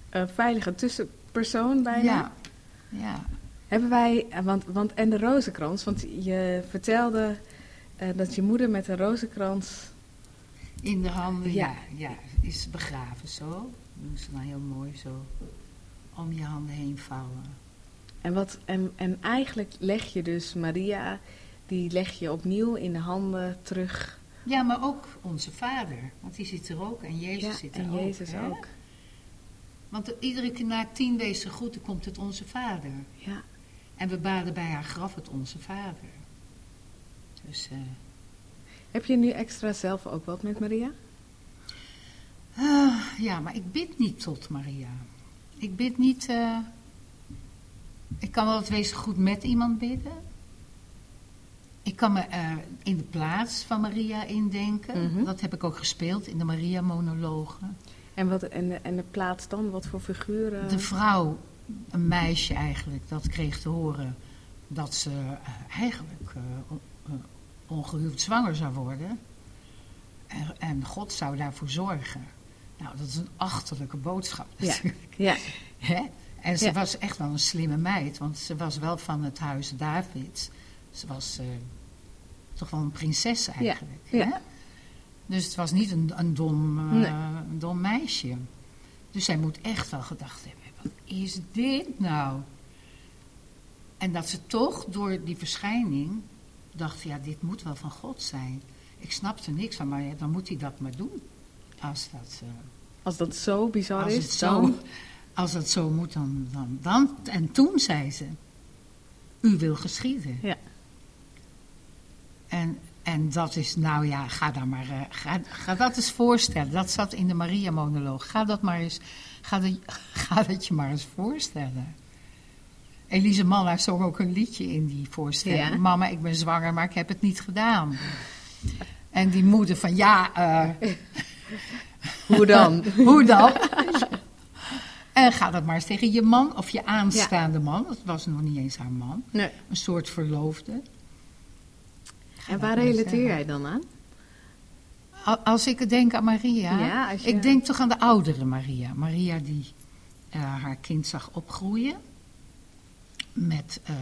[SPEAKER 2] eh, veilige tussenpersoon bijna.
[SPEAKER 3] Ja. Ja.
[SPEAKER 2] Hebben wij, eh, want, want, en de rozenkrans, want je vertelde eh, dat je moeder met een rozenkrans...
[SPEAKER 3] In de handen,
[SPEAKER 2] Ja.
[SPEAKER 3] ja. ja, is begraven zo. Doen ze dan heel mooi zo om je handen heen vouwen.
[SPEAKER 2] En, wat, en, en eigenlijk leg je dus Maria, die leg je opnieuw in de handen terug.
[SPEAKER 3] Ja, maar ook onze vader, want die zit er ook en Jezus
[SPEAKER 2] Ja,
[SPEAKER 3] zit er
[SPEAKER 2] en
[SPEAKER 3] ook.
[SPEAKER 2] Jezus
[SPEAKER 3] hè?
[SPEAKER 2] ook.
[SPEAKER 3] Want iedere keer na tien wezen groeten komt het onze vader.
[SPEAKER 2] Ja.
[SPEAKER 3] En we baden bij haar graf het onze vader. Dus, eh,
[SPEAKER 2] Heb je nu extra zelf ook wat met Maria?
[SPEAKER 3] Ah, ja, maar ik bid niet tot Maria. Ik bid niet. eh, ik kan wel het wezen goed met iemand bidden. Ik kan me eh, in de plaats van Maria indenken.
[SPEAKER 2] Mhm.
[SPEAKER 3] Dat heb ik ook gespeeld in de Maria-monologen.
[SPEAKER 2] En, wat, en, de, en de plaats dan? Wat voor figuren?
[SPEAKER 3] De vrouw, een meisje eigenlijk, dat kreeg te horen dat ze eh, eigenlijk eh, ongehuwd zwanger zou worden. En, en God zou daarvoor zorgen. Nou, dat is een achterlijke boodschap
[SPEAKER 2] Ja.
[SPEAKER 3] natuurlijk.
[SPEAKER 2] Ja,
[SPEAKER 3] Hè? En ze
[SPEAKER 2] Ja.
[SPEAKER 3] was echt wel een slimme meid, want ze was wel van het huis Davids. Ze was toch wel een prinses eigenlijk.
[SPEAKER 2] Ja.
[SPEAKER 3] Hè? Dus het was niet een, een, dom,
[SPEAKER 2] Nee.
[SPEAKER 3] een dom meisje. Dus zij moet echt wel gedacht hebben, is dit nou? En dat ze toch door die verschijning dacht, ja, dit moet wel van God zijn. Ik snapte niks van, maar ja, dan moet hij dat maar doen. Als dat... eh,
[SPEAKER 2] als dat zo bizar
[SPEAKER 3] als
[SPEAKER 2] is,
[SPEAKER 3] het zo,
[SPEAKER 2] dan...
[SPEAKER 3] als het zo moet, dan, dan, dan. En toen zei ze: U wil geschieden.
[SPEAKER 2] Ja.
[SPEAKER 3] En, en dat is, nou ja, ga, daar maar, eh, ga, ga dat eens voorstellen. Dat zat in de Maria-monoloog. Ga dat maar eens, ga, dat, ga dat je maar eens voorstellen. Elise Malla zong ook een liedje in die voorstelling.
[SPEAKER 2] Ja.
[SPEAKER 3] Mama, ik ben zwanger, maar ik heb het niet gedaan. En die moeder van, ja, eh,
[SPEAKER 2] Hoe dan?
[SPEAKER 3] hoe dan? En ga dat maar eens tegen je man of je aanstaande man. Dat was nog niet eens haar man.
[SPEAKER 2] nee.
[SPEAKER 3] Een soort verloofde. Ga
[SPEAKER 2] En waar relateer jij dan aan?
[SPEAKER 3] Al- Als ik denk aan Maria.
[SPEAKER 2] Ja, je-
[SPEAKER 3] Ik denk toch aan de oudere Maria. Maria die eh, haar kind zag opgroeien. Met eh,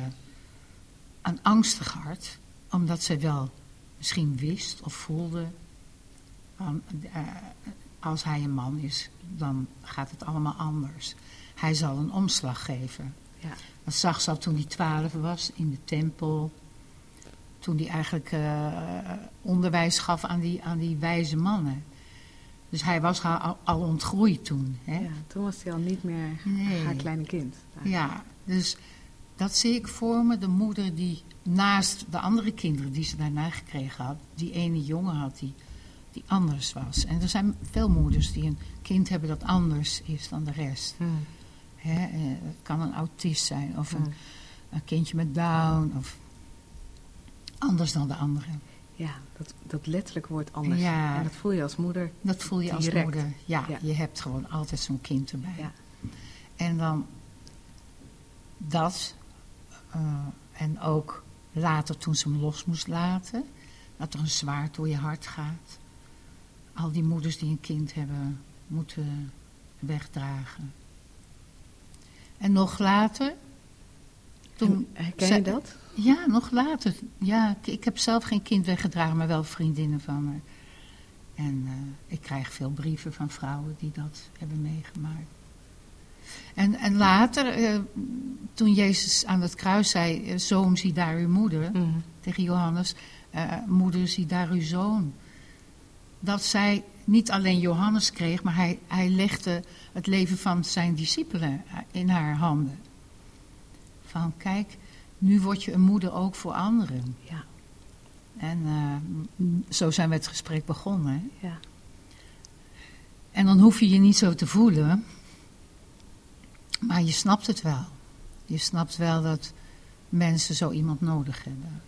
[SPEAKER 3] een angstig hart. Omdat zij wel misschien wist of voelde. van, eh, als hij een man is, dan gaat het allemaal anders. Hij zal een omslag geven.
[SPEAKER 2] Ja.
[SPEAKER 3] Dat zag ze al toen hij twaalf was in de tempel. Toen hij eigenlijk eh, onderwijs gaf aan die, aan die wijze mannen. Dus hij was al, al ontgroeid toen. Hè?
[SPEAKER 2] ja, toen was hij al niet meer
[SPEAKER 3] Nee.
[SPEAKER 2] haar kleine kind.
[SPEAKER 3] Ja, dus dat zie ik voor me. De moeder die naast de andere kinderen die ze daarna gekregen had, die ene jongen had die, die anders was. En er zijn veel moeders die een kind hebben dat anders is dan de rest.
[SPEAKER 2] Hmm.
[SPEAKER 3] Hè? eh, Het kan een autist zijn of een,
[SPEAKER 2] Hmm.
[SPEAKER 3] een kindje met down of anders dan de anderen.
[SPEAKER 2] Ja, dat, dat letterlijk wordt anders.
[SPEAKER 3] Ja.
[SPEAKER 2] En dat voel je als moeder.
[SPEAKER 3] Dat voel je als moeder. Ja,
[SPEAKER 2] Ja.
[SPEAKER 3] je hebt gewoon altijd zo'n kind erbij.
[SPEAKER 2] Ja.
[SPEAKER 3] En dan dat. eh, en ook later toen ze hem los moest laten. Dat er een zwaard door je hart gaat. Al die moeders die een kind hebben moeten wegdragen. En nog later. Toen,
[SPEAKER 2] En Herken je dat?
[SPEAKER 3] ja, nog later. Ja, ik, heb zelf geen kind weggedragen, maar wel vriendinnen van me. En eh, ik krijg veel brieven van vrouwen die dat hebben meegemaakt. En, en later, eh, toen Jezus aan het kruis zei, eh, zoon zie daar uw moeder,
[SPEAKER 2] Hmm.
[SPEAKER 3] tegen Johannes, moeder zie daar uw zoon. Dat zij niet alleen Johannes kreeg, maar hij, hij legde het leven van zijn discipelen in haar handen. Van kijk, nu word je een moeder ook voor anderen.
[SPEAKER 2] Ja,
[SPEAKER 3] En eh, zo zijn we het gesprek begonnen.
[SPEAKER 2] ja.
[SPEAKER 3] En dan hoef je je niet zo te voelen, maar je snapt het wel. Je snapt wel dat mensen zo iemand nodig hebben.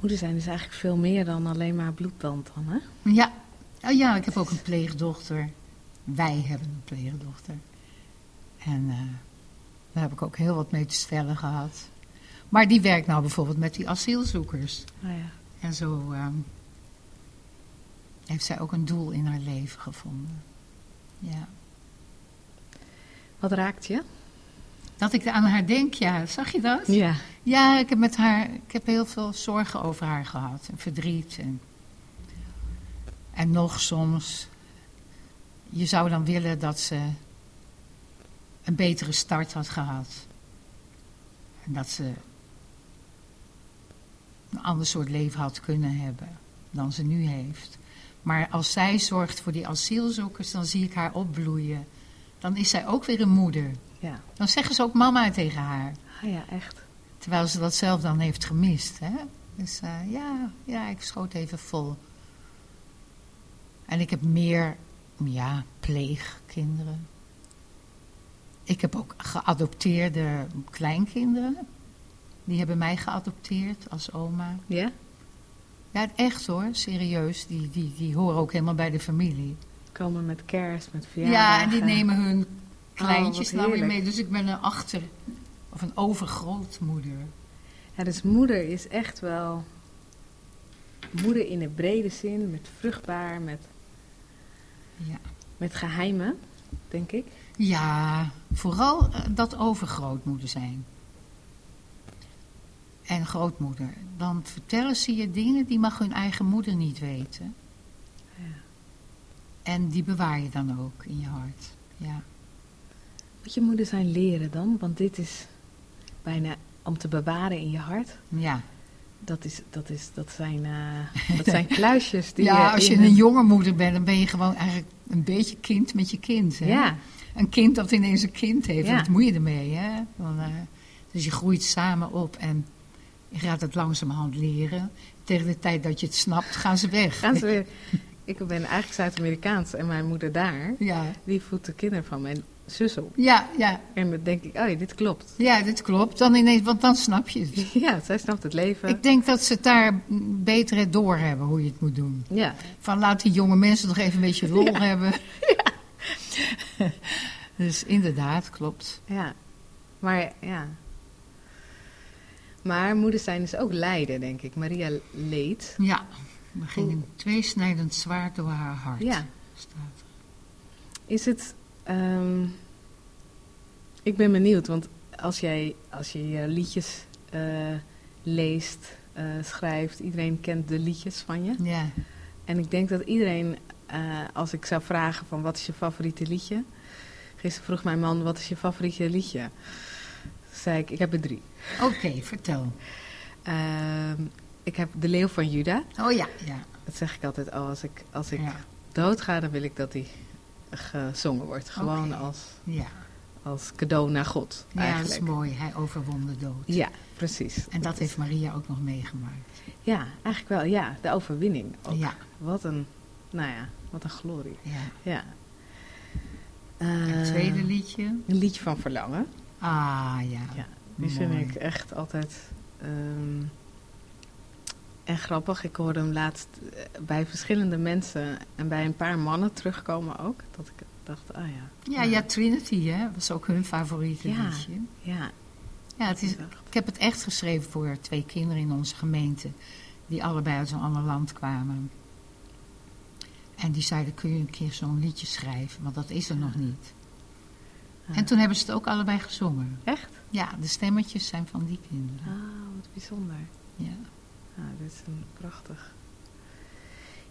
[SPEAKER 2] Moeder zijn is eigenlijk veel meer dan alleen maar bloedband dan, hè?
[SPEAKER 3] Ja, oh ja ik heb ook een pleegdochter. Wij hebben een pleegdochter. En eh, daar heb ik ook heel wat mee te stellen gehad. Maar die werkt nou bijvoorbeeld met die asielzoekers.
[SPEAKER 2] Nou ja.
[SPEAKER 3] En zo ehm, heeft zij ook een doel in haar leven gevonden. Ja.
[SPEAKER 2] Wat raakt je?
[SPEAKER 3] Dat ik aan haar denk, ja, zag je dat?
[SPEAKER 2] Ja.
[SPEAKER 3] Ja, ik heb met haar, ik heb heel veel zorgen over haar gehad. En verdriet. En, en nog soms. Je zou dan willen dat ze een betere start had gehad. En dat ze een ander soort leven had kunnen hebben dan ze nu heeft. Maar als zij zorgt voor die asielzoekers, dan zie ik haar opbloeien. Dan is zij ook weer een moeder.
[SPEAKER 2] Ja.
[SPEAKER 3] Dan zeggen ze ook mama tegen haar.
[SPEAKER 2] Ah ja, echt.
[SPEAKER 3] Terwijl ze dat zelf dan heeft gemist. Hè? Dus eh, ja, ja, ik schoot even vol. En ik heb meer ja, pleegkinderen. Ik heb ook geadopteerde kleinkinderen. Die hebben mij geadopteerd als oma.
[SPEAKER 2] Ja?
[SPEAKER 3] Ja, echt hoor, serieus. Die, die, die horen ook helemaal bij de familie.
[SPEAKER 2] Komen met kerst, met verjaardagen.
[SPEAKER 3] Ja, en die nemen hun kleintjes nou weer
[SPEAKER 2] heerlijk.
[SPEAKER 3] mee. Dus ik ben een achter- of een overgrootmoeder.
[SPEAKER 2] Ja, dus moeder is echt wel... Moeder in de brede zin, met vruchtbaar, met,
[SPEAKER 3] Ja.
[SPEAKER 2] met geheimen, denk ik.
[SPEAKER 3] Ja, vooral eh, dat overgrootmoeder zijn. En grootmoeder. Dan vertellen ze je dingen die mag hun eigen moeder niet weten.
[SPEAKER 2] Ja.
[SPEAKER 3] En die bewaar je dan ook in je hart. Ja.
[SPEAKER 2] Moet je moeder zijn leren dan? Want dit is bijna om te bewaren in je hart.
[SPEAKER 3] Ja,
[SPEAKER 2] Dat, is, dat, is, dat, zijn, eh, dat zijn kluisjes die
[SPEAKER 3] ja als je een jonge moeder bent, dan ben je gewoon eigenlijk een beetje kind met je kind. Hè?
[SPEAKER 2] Ja,
[SPEAKER 3] Een kind dat ineens een kind heeft,
[SPEAKER 2] Ja.
[SPEAKER 3] wat moet je ermee? Hè? Dan, eh, dus je groeit samen op en je gaat het langzamerhand leren. Tegen de tijd dat je het snapt, gaan ze weg.
[SPEAKER 2] gaan ze weer. Ik ben eigenlijk Zuid-Amerikaans en mijn moeder daar,
[SPEAKER 3] Ja,
[SPEAKER 2] die voedt de kinderen van mijn zus op.
[SPEAKER 3] ja, ja,
[SPEAKER 2] En dan denk ik, oh ja, dit klopt.
[SPEAKER 3] ja, dit klopt. Dan ineens, want dan snap je het.
[SPEAKER 2] Ja, zij snapt het leven.
[SPEAKER 3] Ik denk dat ze het daar beter het doorhebben hoe je het moet doen.
[SPEAKER 2] Ja,
[SPEAKER 3] Van laat die jonge mensen toch even een beetje lol hebben. dus inderdaad, klopt.
[SPEAKER 2] ja. Maar ja. Maar moeders zijn dus ook lijden, denk ik. Maria leed.
[SPEAKER 3] Ja, er ging een tweesnijdend zwaard door haar hart.
[SPEAKER 2] Ja.
[SPEAKER 3] Staat.
[SPEAKER 2] Is het. Ehm, ik ben benieuwd, want als jij als je je liedjes eh, leest, eh, schrijft, iedereen kent de liedjes van je.
[SPEAKER 3] Ja.
[SPEAKER 2] En ik denk dat iedereen, eh, als ik zou vragen van wat is je favoriete liedje? Gisteren vroeg mijn man, wat is je favoriete liedje? Toen zei ik, ik heb er drie.
[SPEAKER 3] Oké, vertel.
[SPEAKER 2] Ehm, ik heb De Leeuw van Juda.
[SPEAKER 3] Oh ja, ja.
[SPEAKER 2] Dat zeg ik altijd, oh, als ik, als ik
[SPEAKER 3] Ja,
[SPEAKER 2] doodga, dan wil ik dat die gezongen wordt. Gewoon als,
[SPEAKER 3] ja.
[SPEAKER 2] als cadeau naar God,
[SPEAKER 3] ja dat is
[SPEAKER 2] eigenlijk.
[SPEAKER 3] mooi. Hij overwon de dood.
[SPEAKER 2] Ja, precies.
[SPEAKER 3] En dat heeft Maria ook nog meegemaakt.
[SPEAKER 2] Ja, eigenlijk wel, ja. De overwinning ook.
[SPEAKER 3] Ja,
[SPEAKER 2] Wat een, nou ja, wat een glorie.
[SPEAKER 3] ja.
[SPEAKER 2] Ja.
[SPEAKER 3] En
[SPEAKER 2] Eh,
[SPEAKER 3] het tweede liedje?
[SPEAKER 2] Een liedje van verlangen.
[SPEAKER 3] Ah ja.
[SPEAKER 2] Ja, Die vind ik echt altijd ehm, en grappig. Ik hoorde hem laatst eh, bij verschillende mensen en bij een paar mannen terugkomen ook. Dat ik dacht, ah ja.
[SPEAKER 3] Ja, ja, Trinity, hè, was ook hun favoriete
[SPEAKER 2] Ja.
[SPEAKER 3] liedje.
[SPEAKER 2] Ja,
[SPEAKER 3] Ja, het is,
[SPEAKER 2] ik
[SPEAKER 3] heb het echt geschreven voor twee kinderen in onze gemeente, die allebei uit een ander land kwamen. En die zeiden, kun je een keer zo'n liedje schrijven, want dat is er nog niet. En toen hebben ze het ook allebei gezongen.
[SPEAKER 2] Echt?
[SPEAKER 3] Ja, de stemmetjes zijn van die kinderen.
[SPEAKER 2] Ah, wat bijzonder.
[SPEAKER 3] Ja.
[SPEAKER 2] Ah, dit is een prachtig.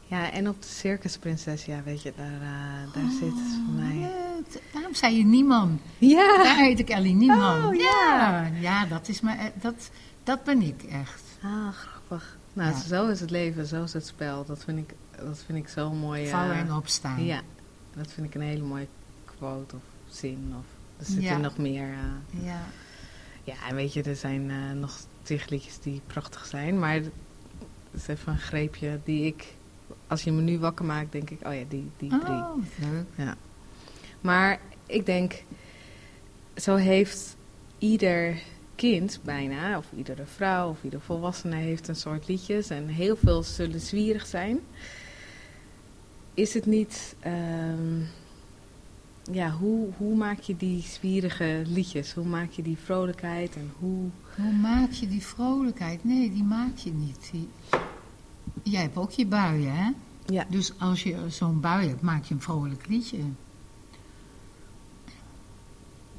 [SPEAKER 2] Ja, en op de Circusprinses, ja, weet je, daar, eh, daar zit voor mij...
[SPEAKER 3] Oh, het- Daarom zei je Nieman.
[SPEAKER 2] Ja!
[SPEAKER 3] Daar heet ik Ellie Nieman.
[SPEAKER 2] Oh,
[SPEAKER 3] ja. ja, dat, is me, eh, dat, dat ben ik echt.
[SPEAKER 2] Ah, grappig. Nou,
[SPEAKER 3] Ja.
[SPEAKER 2] zo is het leven, zo is het spel. Dat vind ik, dat vind ik zo mooi. eh,
[SPEAKER 3] Vallen en opstaan.
[SPEAKER 2] Ja, dat vind ik een hele mooie quote of zin. Of, er zit
[SPEAKER 3] Ja.
[SPEAKER 2] nog meer...
[SPEAKER 3] Ja.
[SPEAKER 2] ja, en weet je, er zijn nog tig liedjes die prachtig zijn. Maar het is even een greepje die ik... Als je me nu wakker maakt, denk ik, oh ja, die, die drie.
[SPEAKER 3] Oh, leuk.
[SPEAKER 2] Maar ik denk, zo heeft ieder kind bijna, of iedere vrouw of ieder volwassene heeft een soort liedjes. En heel veel zullen zwierig zijn. Is het niet, ehm, ja, hoe, hoe maak je die zwierige liedjes? Hoe maak je die vrolijkheid en hoe...
[SPEAKER 3] Hoe maak je die vrolijkheid? Nee, die maak je niet. Die... Jij hebt ook je buien, hè?
[SPEAKER 2] Ja.
[SPEAKER 3] Dus als je zo'n bui hebt, maak je een vrolijk liedje.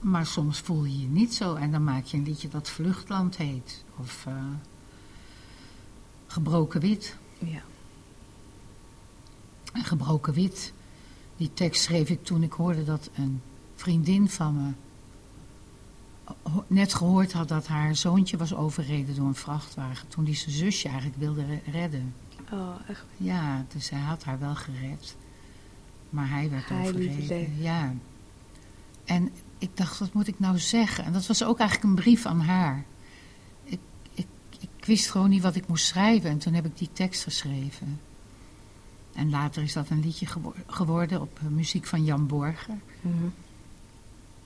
[SPEAKER 3] Maar soms voel je je niet zo en dan maak je een liedje dat Vluchtland heet. Of eh, Gebroken Wit.
[SPEAKER 2] Ja.
[SPEAKER 3] En Gebroken Wit, die tekst schreef ik toen ik hoorde dat een vriendin van me net gehoord had dat haar zoontje was overreden door een vrachtwagen. Toen die zijn zusje eigenlijk wilde re- redden.
[SPEAKER 2] Oh, echt.
[SPEAKER 3] Ja, dus hij had haar wel gered. Maar hij werd
[SPEAKER 2] Hij
[SPEAKER 3] overreden. Ja. En ik dacht, wat moet ik nou zeggen? En dat was ook eigenlijk een brief aan haar. Ik, ik, ik wist gewoon niet wat ik moest schrijven. En toen heb ik die tekst geschreven. En later is dat een liedje gewo- geworden op eh, muziek van Jan Borger.
[SPEAKER 2] Mhm.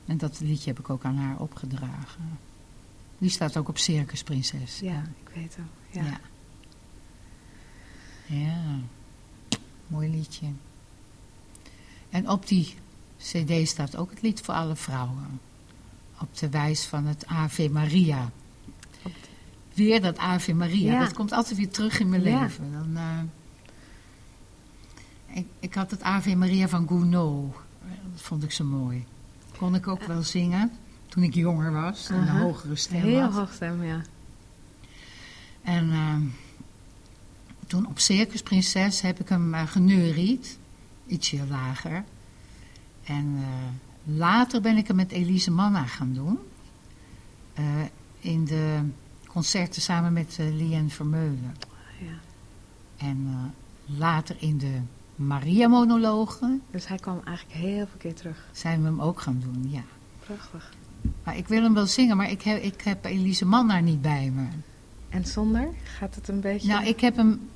[SPEAKER 3] En dat liedje heb ik ook aan haar opgedragen. Die staat ook op Circus Prinses.
[SPEAKER 2] Ja, ik weet hem. Ja.
[SPEAKER 3] Ja. Ja. Mooi liedje. En op die cd staat ook het lied voor alle vrouwen. Op de wijs van het Ave Maria. Weer dat Ave Maria.
[SPEAKER 2] Ja.
[SPEAKER 3] Dat komt altijd weer terug in mijn leven. Dan, eh, ik, ik had het Ave Maria van Gounod. Dat vond ik zo mooi. Kon ik ook wel zingen toen ik jonger was. En een hogere stem
[SPEAKER 2] Heel
[SPEAKER 3] had.
[SPEAKER 2] hoog stem, ja.
[SPEAKER 3] En ehm, toen op Circus Prinses heb ik hem uh, geneuried. Ietsje lager. En eh, later ben ik hem met Elise Manna gaan doen. Eh, in de concerten samen met Lien Vermeulen.
[SPEAKER 2] ja.
[SPEAKER 3] En later in de Maria-monologen
[SPEAKER 2] Dus hij kwam eigenlijk heel veel keer terug.
[SPEAKER 3] zijn we hem ook gaan doen, ja.
[SPEAKER 2] Prachtig.
[SPEAKER 3] Maar ik wil hem wel zingen, maar ik heb, ik heb Elise Manna niet bij me.
[SPEAKER 2] En zonder? Gaat het een beetje...
[SPEAKER 3] Nou, ik heb hem,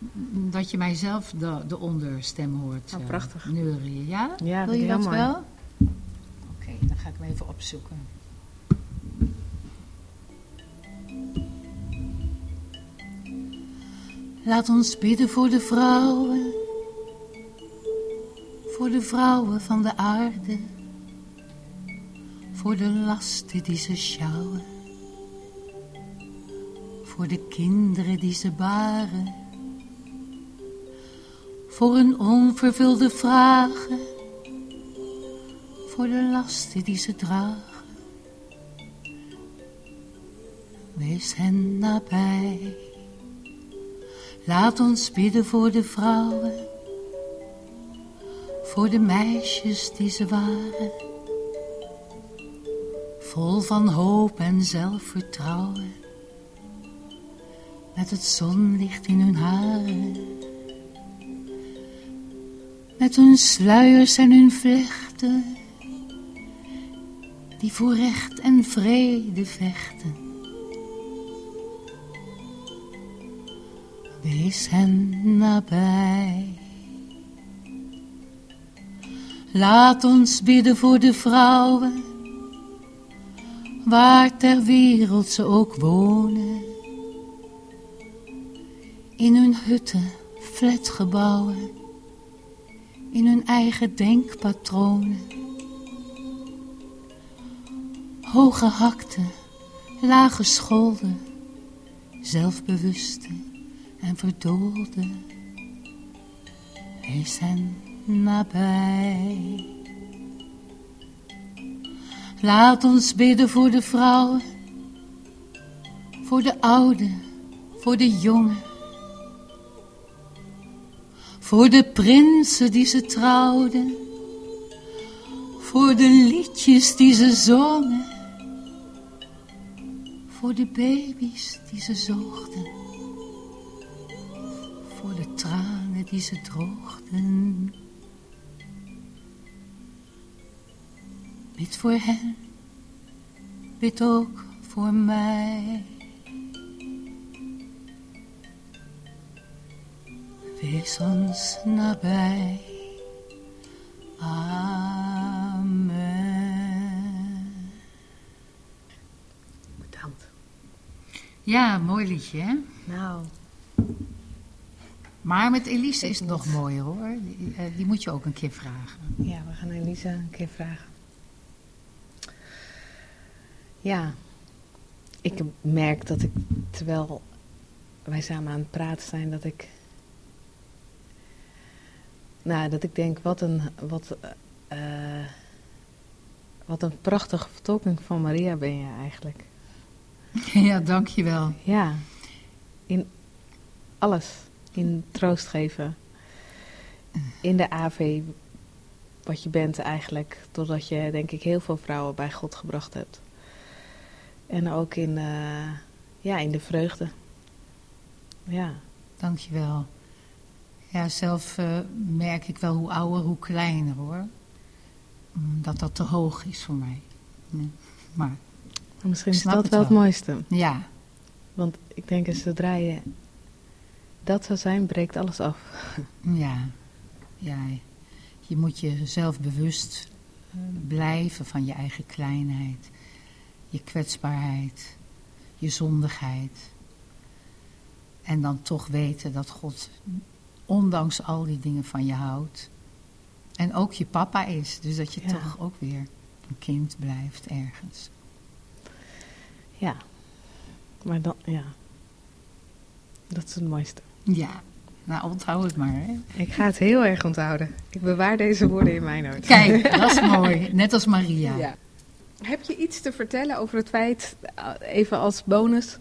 [SPEAKER 3] dat je mij zelf de, de onderstem hoort.
[SPEAKER 2] Oh,
[SPEAKER 3] eh,
[SPEAKER 2] prachtig.
[SPEAKER 3] neurien, ja?
[SPEAKER 2] Ja,
[SPEAKER 3] Wil je dat
[SPEAKER 2] mooi.
[SPEAKER 3] wel? Oké, dan ga ik hem even opzoeken. Laat ons bidden voor de vrouwen. Voor de vrouwen van de aarde. Voor de lasten die ze sjouwen. Voor de kinderen die ze baren. Voor hun onvervulde vragen. Voor de lasten die ze dragen. Wees hen nabij. Laat ons bidden voor de vrouwen. Voor de meisjes die ze waren. Vol van hoop en zelfvertrouwen. Met het zonlicht in hun haren. Met hun sluiers en hun vlechten. Die voor recht en vrede vechten. Wees hen nabij. Laat ons bidden voor de vrouwen, waar ter wereld ze ook wonen. In hun hutten, flatgebouwen, in hun eigen denkpatronen. Hooggehakte, lage scholden, zelfbewuste en verdoolde. Wees nabij. Laat ons bidden voor de vrouwen, voor de oude, voor de jongen. Voor de prinsen die ze trouwden, voor de liedjes die ze zongen, voor de baby's die ze zoogden voor de tranen die ze droogden. Bid voor hen, bid ook voor mij. Wees ons nabij. Amen.
[SPEAKER 2] Bedankt.
[SPEAKER 3] Ja, mooi liedje, hè?
[SPEAKER 2] Nou,
[SPEAKER 3] Maar met Elise is het nog mooier, hoor. Die, eh, die moet je ook een keer vragen.
[SPEAKER 2] ja, we gaan Elisa een keer vragen. Ja, ik merk dat ik, terwijl wij samen aan het praten zijn, dat ik... Nou, dat ik denk, wat een, wat, eh, wat een prachtige vertolking van Maria ben je eigenlijk.
[SPEAKER 3] ja, dankjewel.
[SPEAKER 2] Ja, in alles. In troost geven. In de AV, wat je bent eigenlijk. Doordat je, denk ik, heel veel vrouwen bij God gebracht hebt. En ook in, eh, ja, in de vreugde. Ja,
[SPEAKER 3] Dankjewel. Ja, zelf eh, merk ik wel hoe ouder, hoe kleiner hoor. Dat dat te hoog is voor mij. Ja. Maar
[SPEAKER 2] misschien is dat
[SPEAKER 3] het
[SPEAKER 2] wel het mooiste.
[SPEAKER 3] ja,
[SPEAKER 2] Want ik denk, als zodra je dat zou zijn, breekt alles af.
[SPEAKER 3] ja, ja, je moet jezelf bewust eh, blijven van je eigen kleinheid, je kwetsbaarheid, je zondigheid. En dan toch weten dat God, ondanks al die dingen van je houdt, en ook je papa is. Dus dat je
[SPEAKER 2] Ja.
[SPEAKER 3] toch ook weer een kind blijft ergens.
[SPEAKER 2] Ja. Maar dan, ja. Dat is het mooiste.
[SPEAKER 3] Ja, nou onthoud het maar. Hè.
[SPEAKER 2] Ik ga het heel erg onthouden. Ik bewaar deze woorden in mijn hoofd.
[SPEAKER 3] Kijk, dat is mooi. Net als Maria.
[SPEAKER 2] Ja. Heb je iets te vertellen over het feit, eh, even als bonus,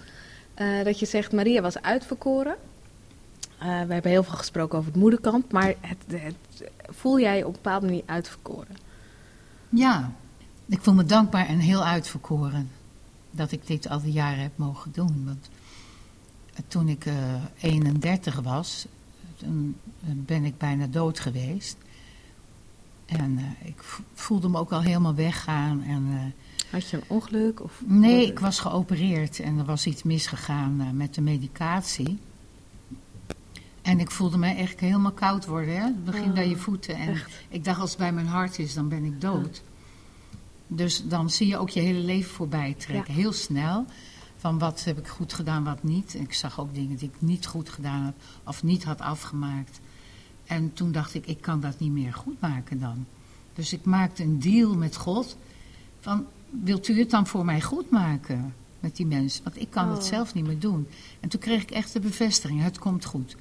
[SPEAKER 2] eh, dat je zegt Maria was uitverkoren? Eh, we hebben heel veel gesproken over het moederkant, maar het, voel jij op een bepaalde manier uitverkoren?
[SPEAKER 3] Ja, ik voel me dankbaar en heel uitverkoren dat ik dit al die jaren heb mogen doen. Want toen ik eh 31 was, toen ben ik bijna dood geweest. En eh, ik vo- voelde me ook al helemaal weggaan. En, eh,
[SPEAKER 2] Had je een ongeluk? Of,
[SPEAKER 3] nee, ik was geopereerd en er was iets misgegaan eh, met de medicatie. En ik voelde me echt helemaal koud worden. Hè? Het begint
[SPEAKER 2] Oh,
[SPEAKER 3] bij je voeten. En
[SPEAKER 2] echt?
[SPEAKER 3] ik dacht, als het bij mijn hart is, dan ben ik dood. Dus dan zie je ook je hele leven voorbij trekken. Heel snel. Van wat heb ik goed gedaan, wat niet. En ik zag ook dingen die ik niet goed gedaan had. Of niet had afgemaakt. En toen dacht ik, ik kan dat niet meer goed maken dan. Dus ik maakte een deal met God. Van, wilt u het dan voor mij goed maken? Met die mensen. Want ik kan het
[SPEAKER 2] Oh.
[SPEAKER 3] zelf niet meer doen. En toen kreeg ik echt de bevestiging. Het komt goed.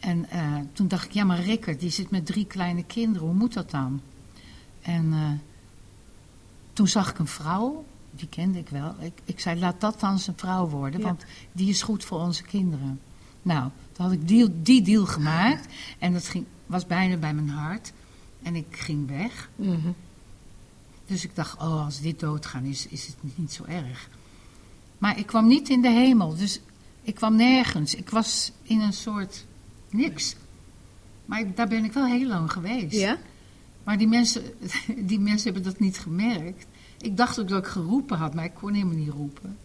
[SPEAKER 3] En eh, toen dacht ik, ja maar Rickert, die zit met drie kleine kinderen. Hoe moet dat dan? En eh, toen zag ik een vrouw, die kende ik wel. Ik, ik zei, laat dat dan zijn vrouw worden,
[SPEAKER 2] Ja.
[SPEAKER 3] want die is goed voor onze kinderen. Nou, toen had ik deal, die deal gemaakt. En dat ging, was bijna bij mijn hart. En ik ging weg.
[SPEAKER 2] Mhm.
[SPEAKER 3] Dus ik dacht, oh, als dit doodgaan is, is het niet zo erg. Maar ik kwam niet in de hemel, dus ik kwam nergens. Ik was in een soort niks. Maar ik- daar ben ik wel heel lang geweest.
[SPEAKER 2] Ja?
[SPEAKER 3] Maar die mensen, die mensen hebben dat niet gemerkt. Ik dacht ook dat ik geroepen had, maar ik kon helemaal niet roepen.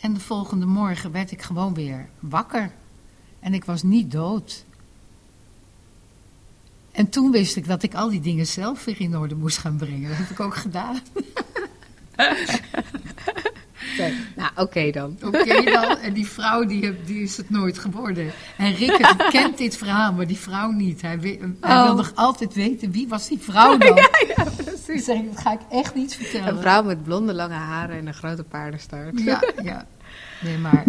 [SPEAKER 3] En de volgende morgen werd ik gewoon weer wakker. En ik was niet dood. En toen wist ik dat ik al die dingen zelf weer in orde moest gaan brengen. Dat heb ik ook gedaan.
[SPEAKER 2] Oké. Nou, oké dan.
[SPEAKER 3] Oké dan. En die vrouw die, heb- die is het nooit geworden. En Rick kent dit verhaal, maar die vrouw niet. Hij, wi- hij
[SPEAKER 2] Oh.
[SPEAKER 3] wil nog altijd weten wie was die vrouw dan.
[SPEAKER 2] Precies.
[SPEAKER 3] zeg, dat ga ik echt niet vertellen.
[SPEAKER 2] Een vrouw met blonde lange haren en een grote paardenstaart.
[SPEAKER 3] Ja, ja. Nee, maar.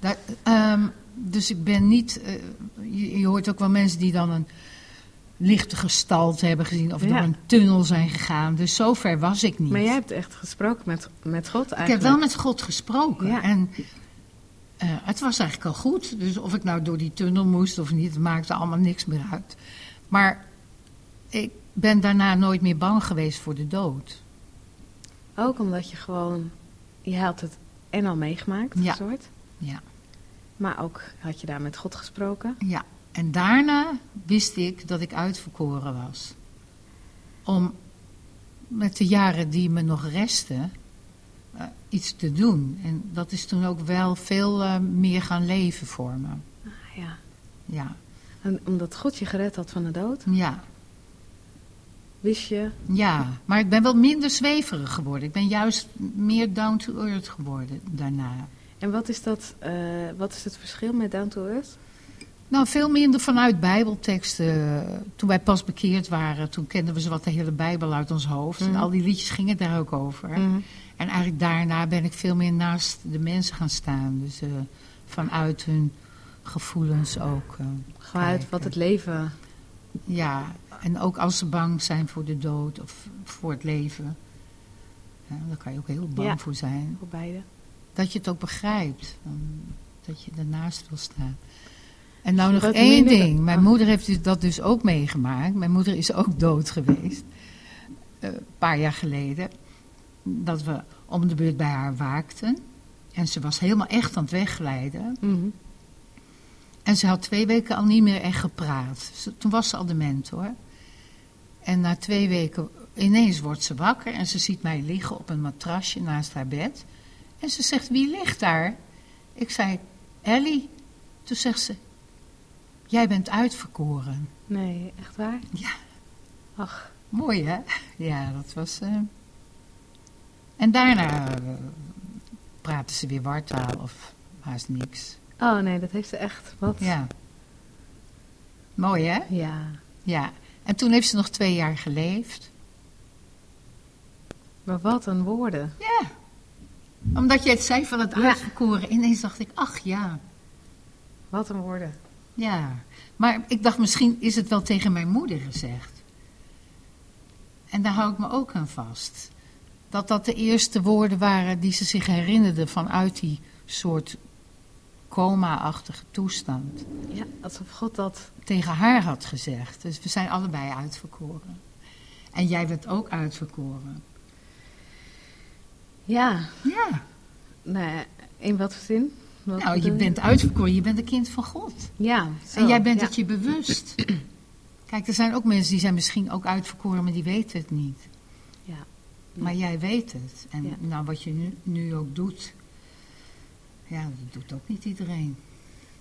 [SPEAKER 3] Dat, ehm, dus ik ben niet. eh, je, je hoort ook wel mensen die dan een lichte gestalte hebben gezien. of
[SPEAKER 2] Ja.
[SPEAKER 3] door een tunnel zijn gegaan. Dus zover was ik niet.
[SPEAKER 2] Maar jij hebt echt gesproken met, met God
[SPEAKER 3] ik
[SPEAKER 2] eigenlijk.
[SPEAKER 3] heb wel met God gesproken.
[SPEAKER 2] Ja.
[SPEAKER 3] En eh, het was eigenlijk al goed. Dus of ik nou door die tunnel moest of niet, het maakte allemaal niks meer uit. Maar ik ben daarna nooit meer bang geweest voor de dood.
[SPEAKER 2] Ook omdat je gewoon... Je had het en al meegemaakt,
[SPEAKER 3] Ja.
[SPEAKER 2] soort.
[SPEAKER 3] Ja.
[SPEAKER 2] Maar ook had je daar met God gesproken.
[SPEAKER 3] Ja, en daarna wist ik dat ik uitverkoren was. Om met de jaren die me nog resten eh, iets te doen. En dat is toen ook wel veel eh, meer gaan leven voor me.
[SPEAKER 2] Ah, ja.
[SPEAKER 3] Ja,
[SPEAKER 2] En omdat God je gered had van de dood,
[SPEAKER 3] ja,
[SPEAKER 2] wist je...
[SPEAKER 3] ja. Maar ik ben wel minder zweverig geworden. Ik ben juist meer down to earth geworden daarna.
[SPEAKER 2] En wat is, dat, eh, wat is het verschil met Down to Earth?
[SPEAKER 3] Nou, veel minder vanuit bijbelteksten. Toen wij pas bekeerd waren, toen kenden we zo wat de hele bijbel uit ons hoofd.
[SPEAKER 2] Mhm.
[SPEAKER 3] En al die liedjes gingen daar ook over.
[SPEAKER 2] Mhm.
[SPEAKER 3] En eigenlijk daarna ben ik veel meer naast de mensen gaan staan. Dus eh, vanuit hun gevoelens ook. eh,
[SPEAKER 2] Gewoon uit
[SPEAKER 3] kijken.
[SPEAKER 2] wat het leven...
[SPEAKER 3] Ja, en ook als ze bang zijn voor de dood of voor het leven. Ja, daar kan je ook heel bang
[SPEAKER 2] Ja.
[SPEAKER 3] voor zijn.
[SPEAKER 2] Voor beide.
[SPEAKER 3] Dat je het ook begrijpt. dat je ernaast wil staan. En nou nog één ding. Mijn
[SPEAKER 2] Oh.
[SPEAKER 3] moeder heeft dus- dat dus ook meegemaakt. Mijn moeder is ook dood geweest. eh, Een paar jaar geleden. Dat we om de beurt bij haar waakten. En ze was helemaal echt aan het wegglijden.
[SPEAKER 2] Mhm.
[SPEAKER 3] En ze had twee weken al niet meer echt gepraat. Ze- Toen was ze al dement hoor. En na twee weken ineens wordt ze wakker en ze ziet mij liggen op een matrasje naast haar bed. En ze zegt, wie ligt daar? Ik zei, Ellie. Toen zegt ze, Jij bent uitverkoren.
[SPEAKER 2] Nee, echt waar?
[SPEAKER 3] Ja.
[SPEAKER 2] Ach,
[SPEAKER 3] Mooi, hè? Ja, dat was... eh, En daarna eh, praten ze weer wartaal of haast niks.
[SPEAKER 2] oh nee, dat heeft ze echt. Wat?
[SPEAKER 3] Ja. Mooi, hè?
[SPEAKER 2] Ja.
[SPEAKER 3] Ja. En toen heeft ze nog twee jaar geleefd.
[SPEAKER 2] Maar wat een woorden.
[SPEAKER 3] Ja. Omdat je het zei van het uitverkoren. Ineens dacht ik, ach ja.
[SPEAKER 2] Wat een woorden.
[SPEAKER 3] Ja. Maar ik dacht, misschien is het wel tegen mijn moeder gezegd. En daar hou ik me ook aan vast. Dat dat de eerste woorden waren die ze zich herinnerde vanuit die soort coma-achtige toestand.
[SPEAKER 2] Ja, alsof God dat...
[SPEAKER 3] Tegen haar had gezegd. Dus we zijn allebei uitverkoren. En jij bent ook uitverkoren.
[SPEAKER 2] Ja.
[SPEAKER 3] Ja.
[SPEAKER 2] Nee, in wat voor zin? Wat
[SPEAKER 3] Nou, je bent uitverkoren. Je bent een kind van God.
[SPEAKER 2] Ja. zo,
[SPEAKER 3] En jij bent
[SPEAKER 2] ja.
[SPEAKER 3] het je bewust. Kijk, er zijn ook mensen die zijn misschien ook uitverkoren, maar die weten het niet.
[SPEAKER 2] Ja.
[SPEAKER 3] Maar jij weet het. En
[SPEAKER 2] Ja.
[SPEAKER 3] nou, wat je nu, nu ook doet, ja, dat doet ook niet iedereen.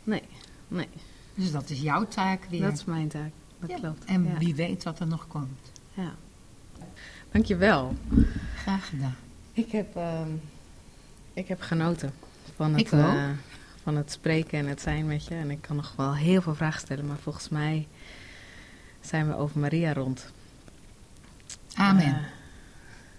[SPEAKER 2] Nee, nee.
[SPEAKER 3] Dus dat is jouw taak weer.
[SPEAKER 2] Dat is mijn taak. Dat
[SPEAKER 3] Ja.
[SPEAKER 2] klopt.
[SPEAKER 3] En wie weet wat er nog komt.
[SPEAKER 2] Ja. Dankjewel.
[SPEAKER 3] Graag gedaan.
[SPEAKER 2] Ik heb, ehm, ik heb genoten van het, eh, van het spreken en het zijn met je. En ik kan nog wel heel veel vragen stellen, maar volgens mij zijn we over Maria rond.
[SPEAKER 3] Amen.
[SPEAKER 2] Eh,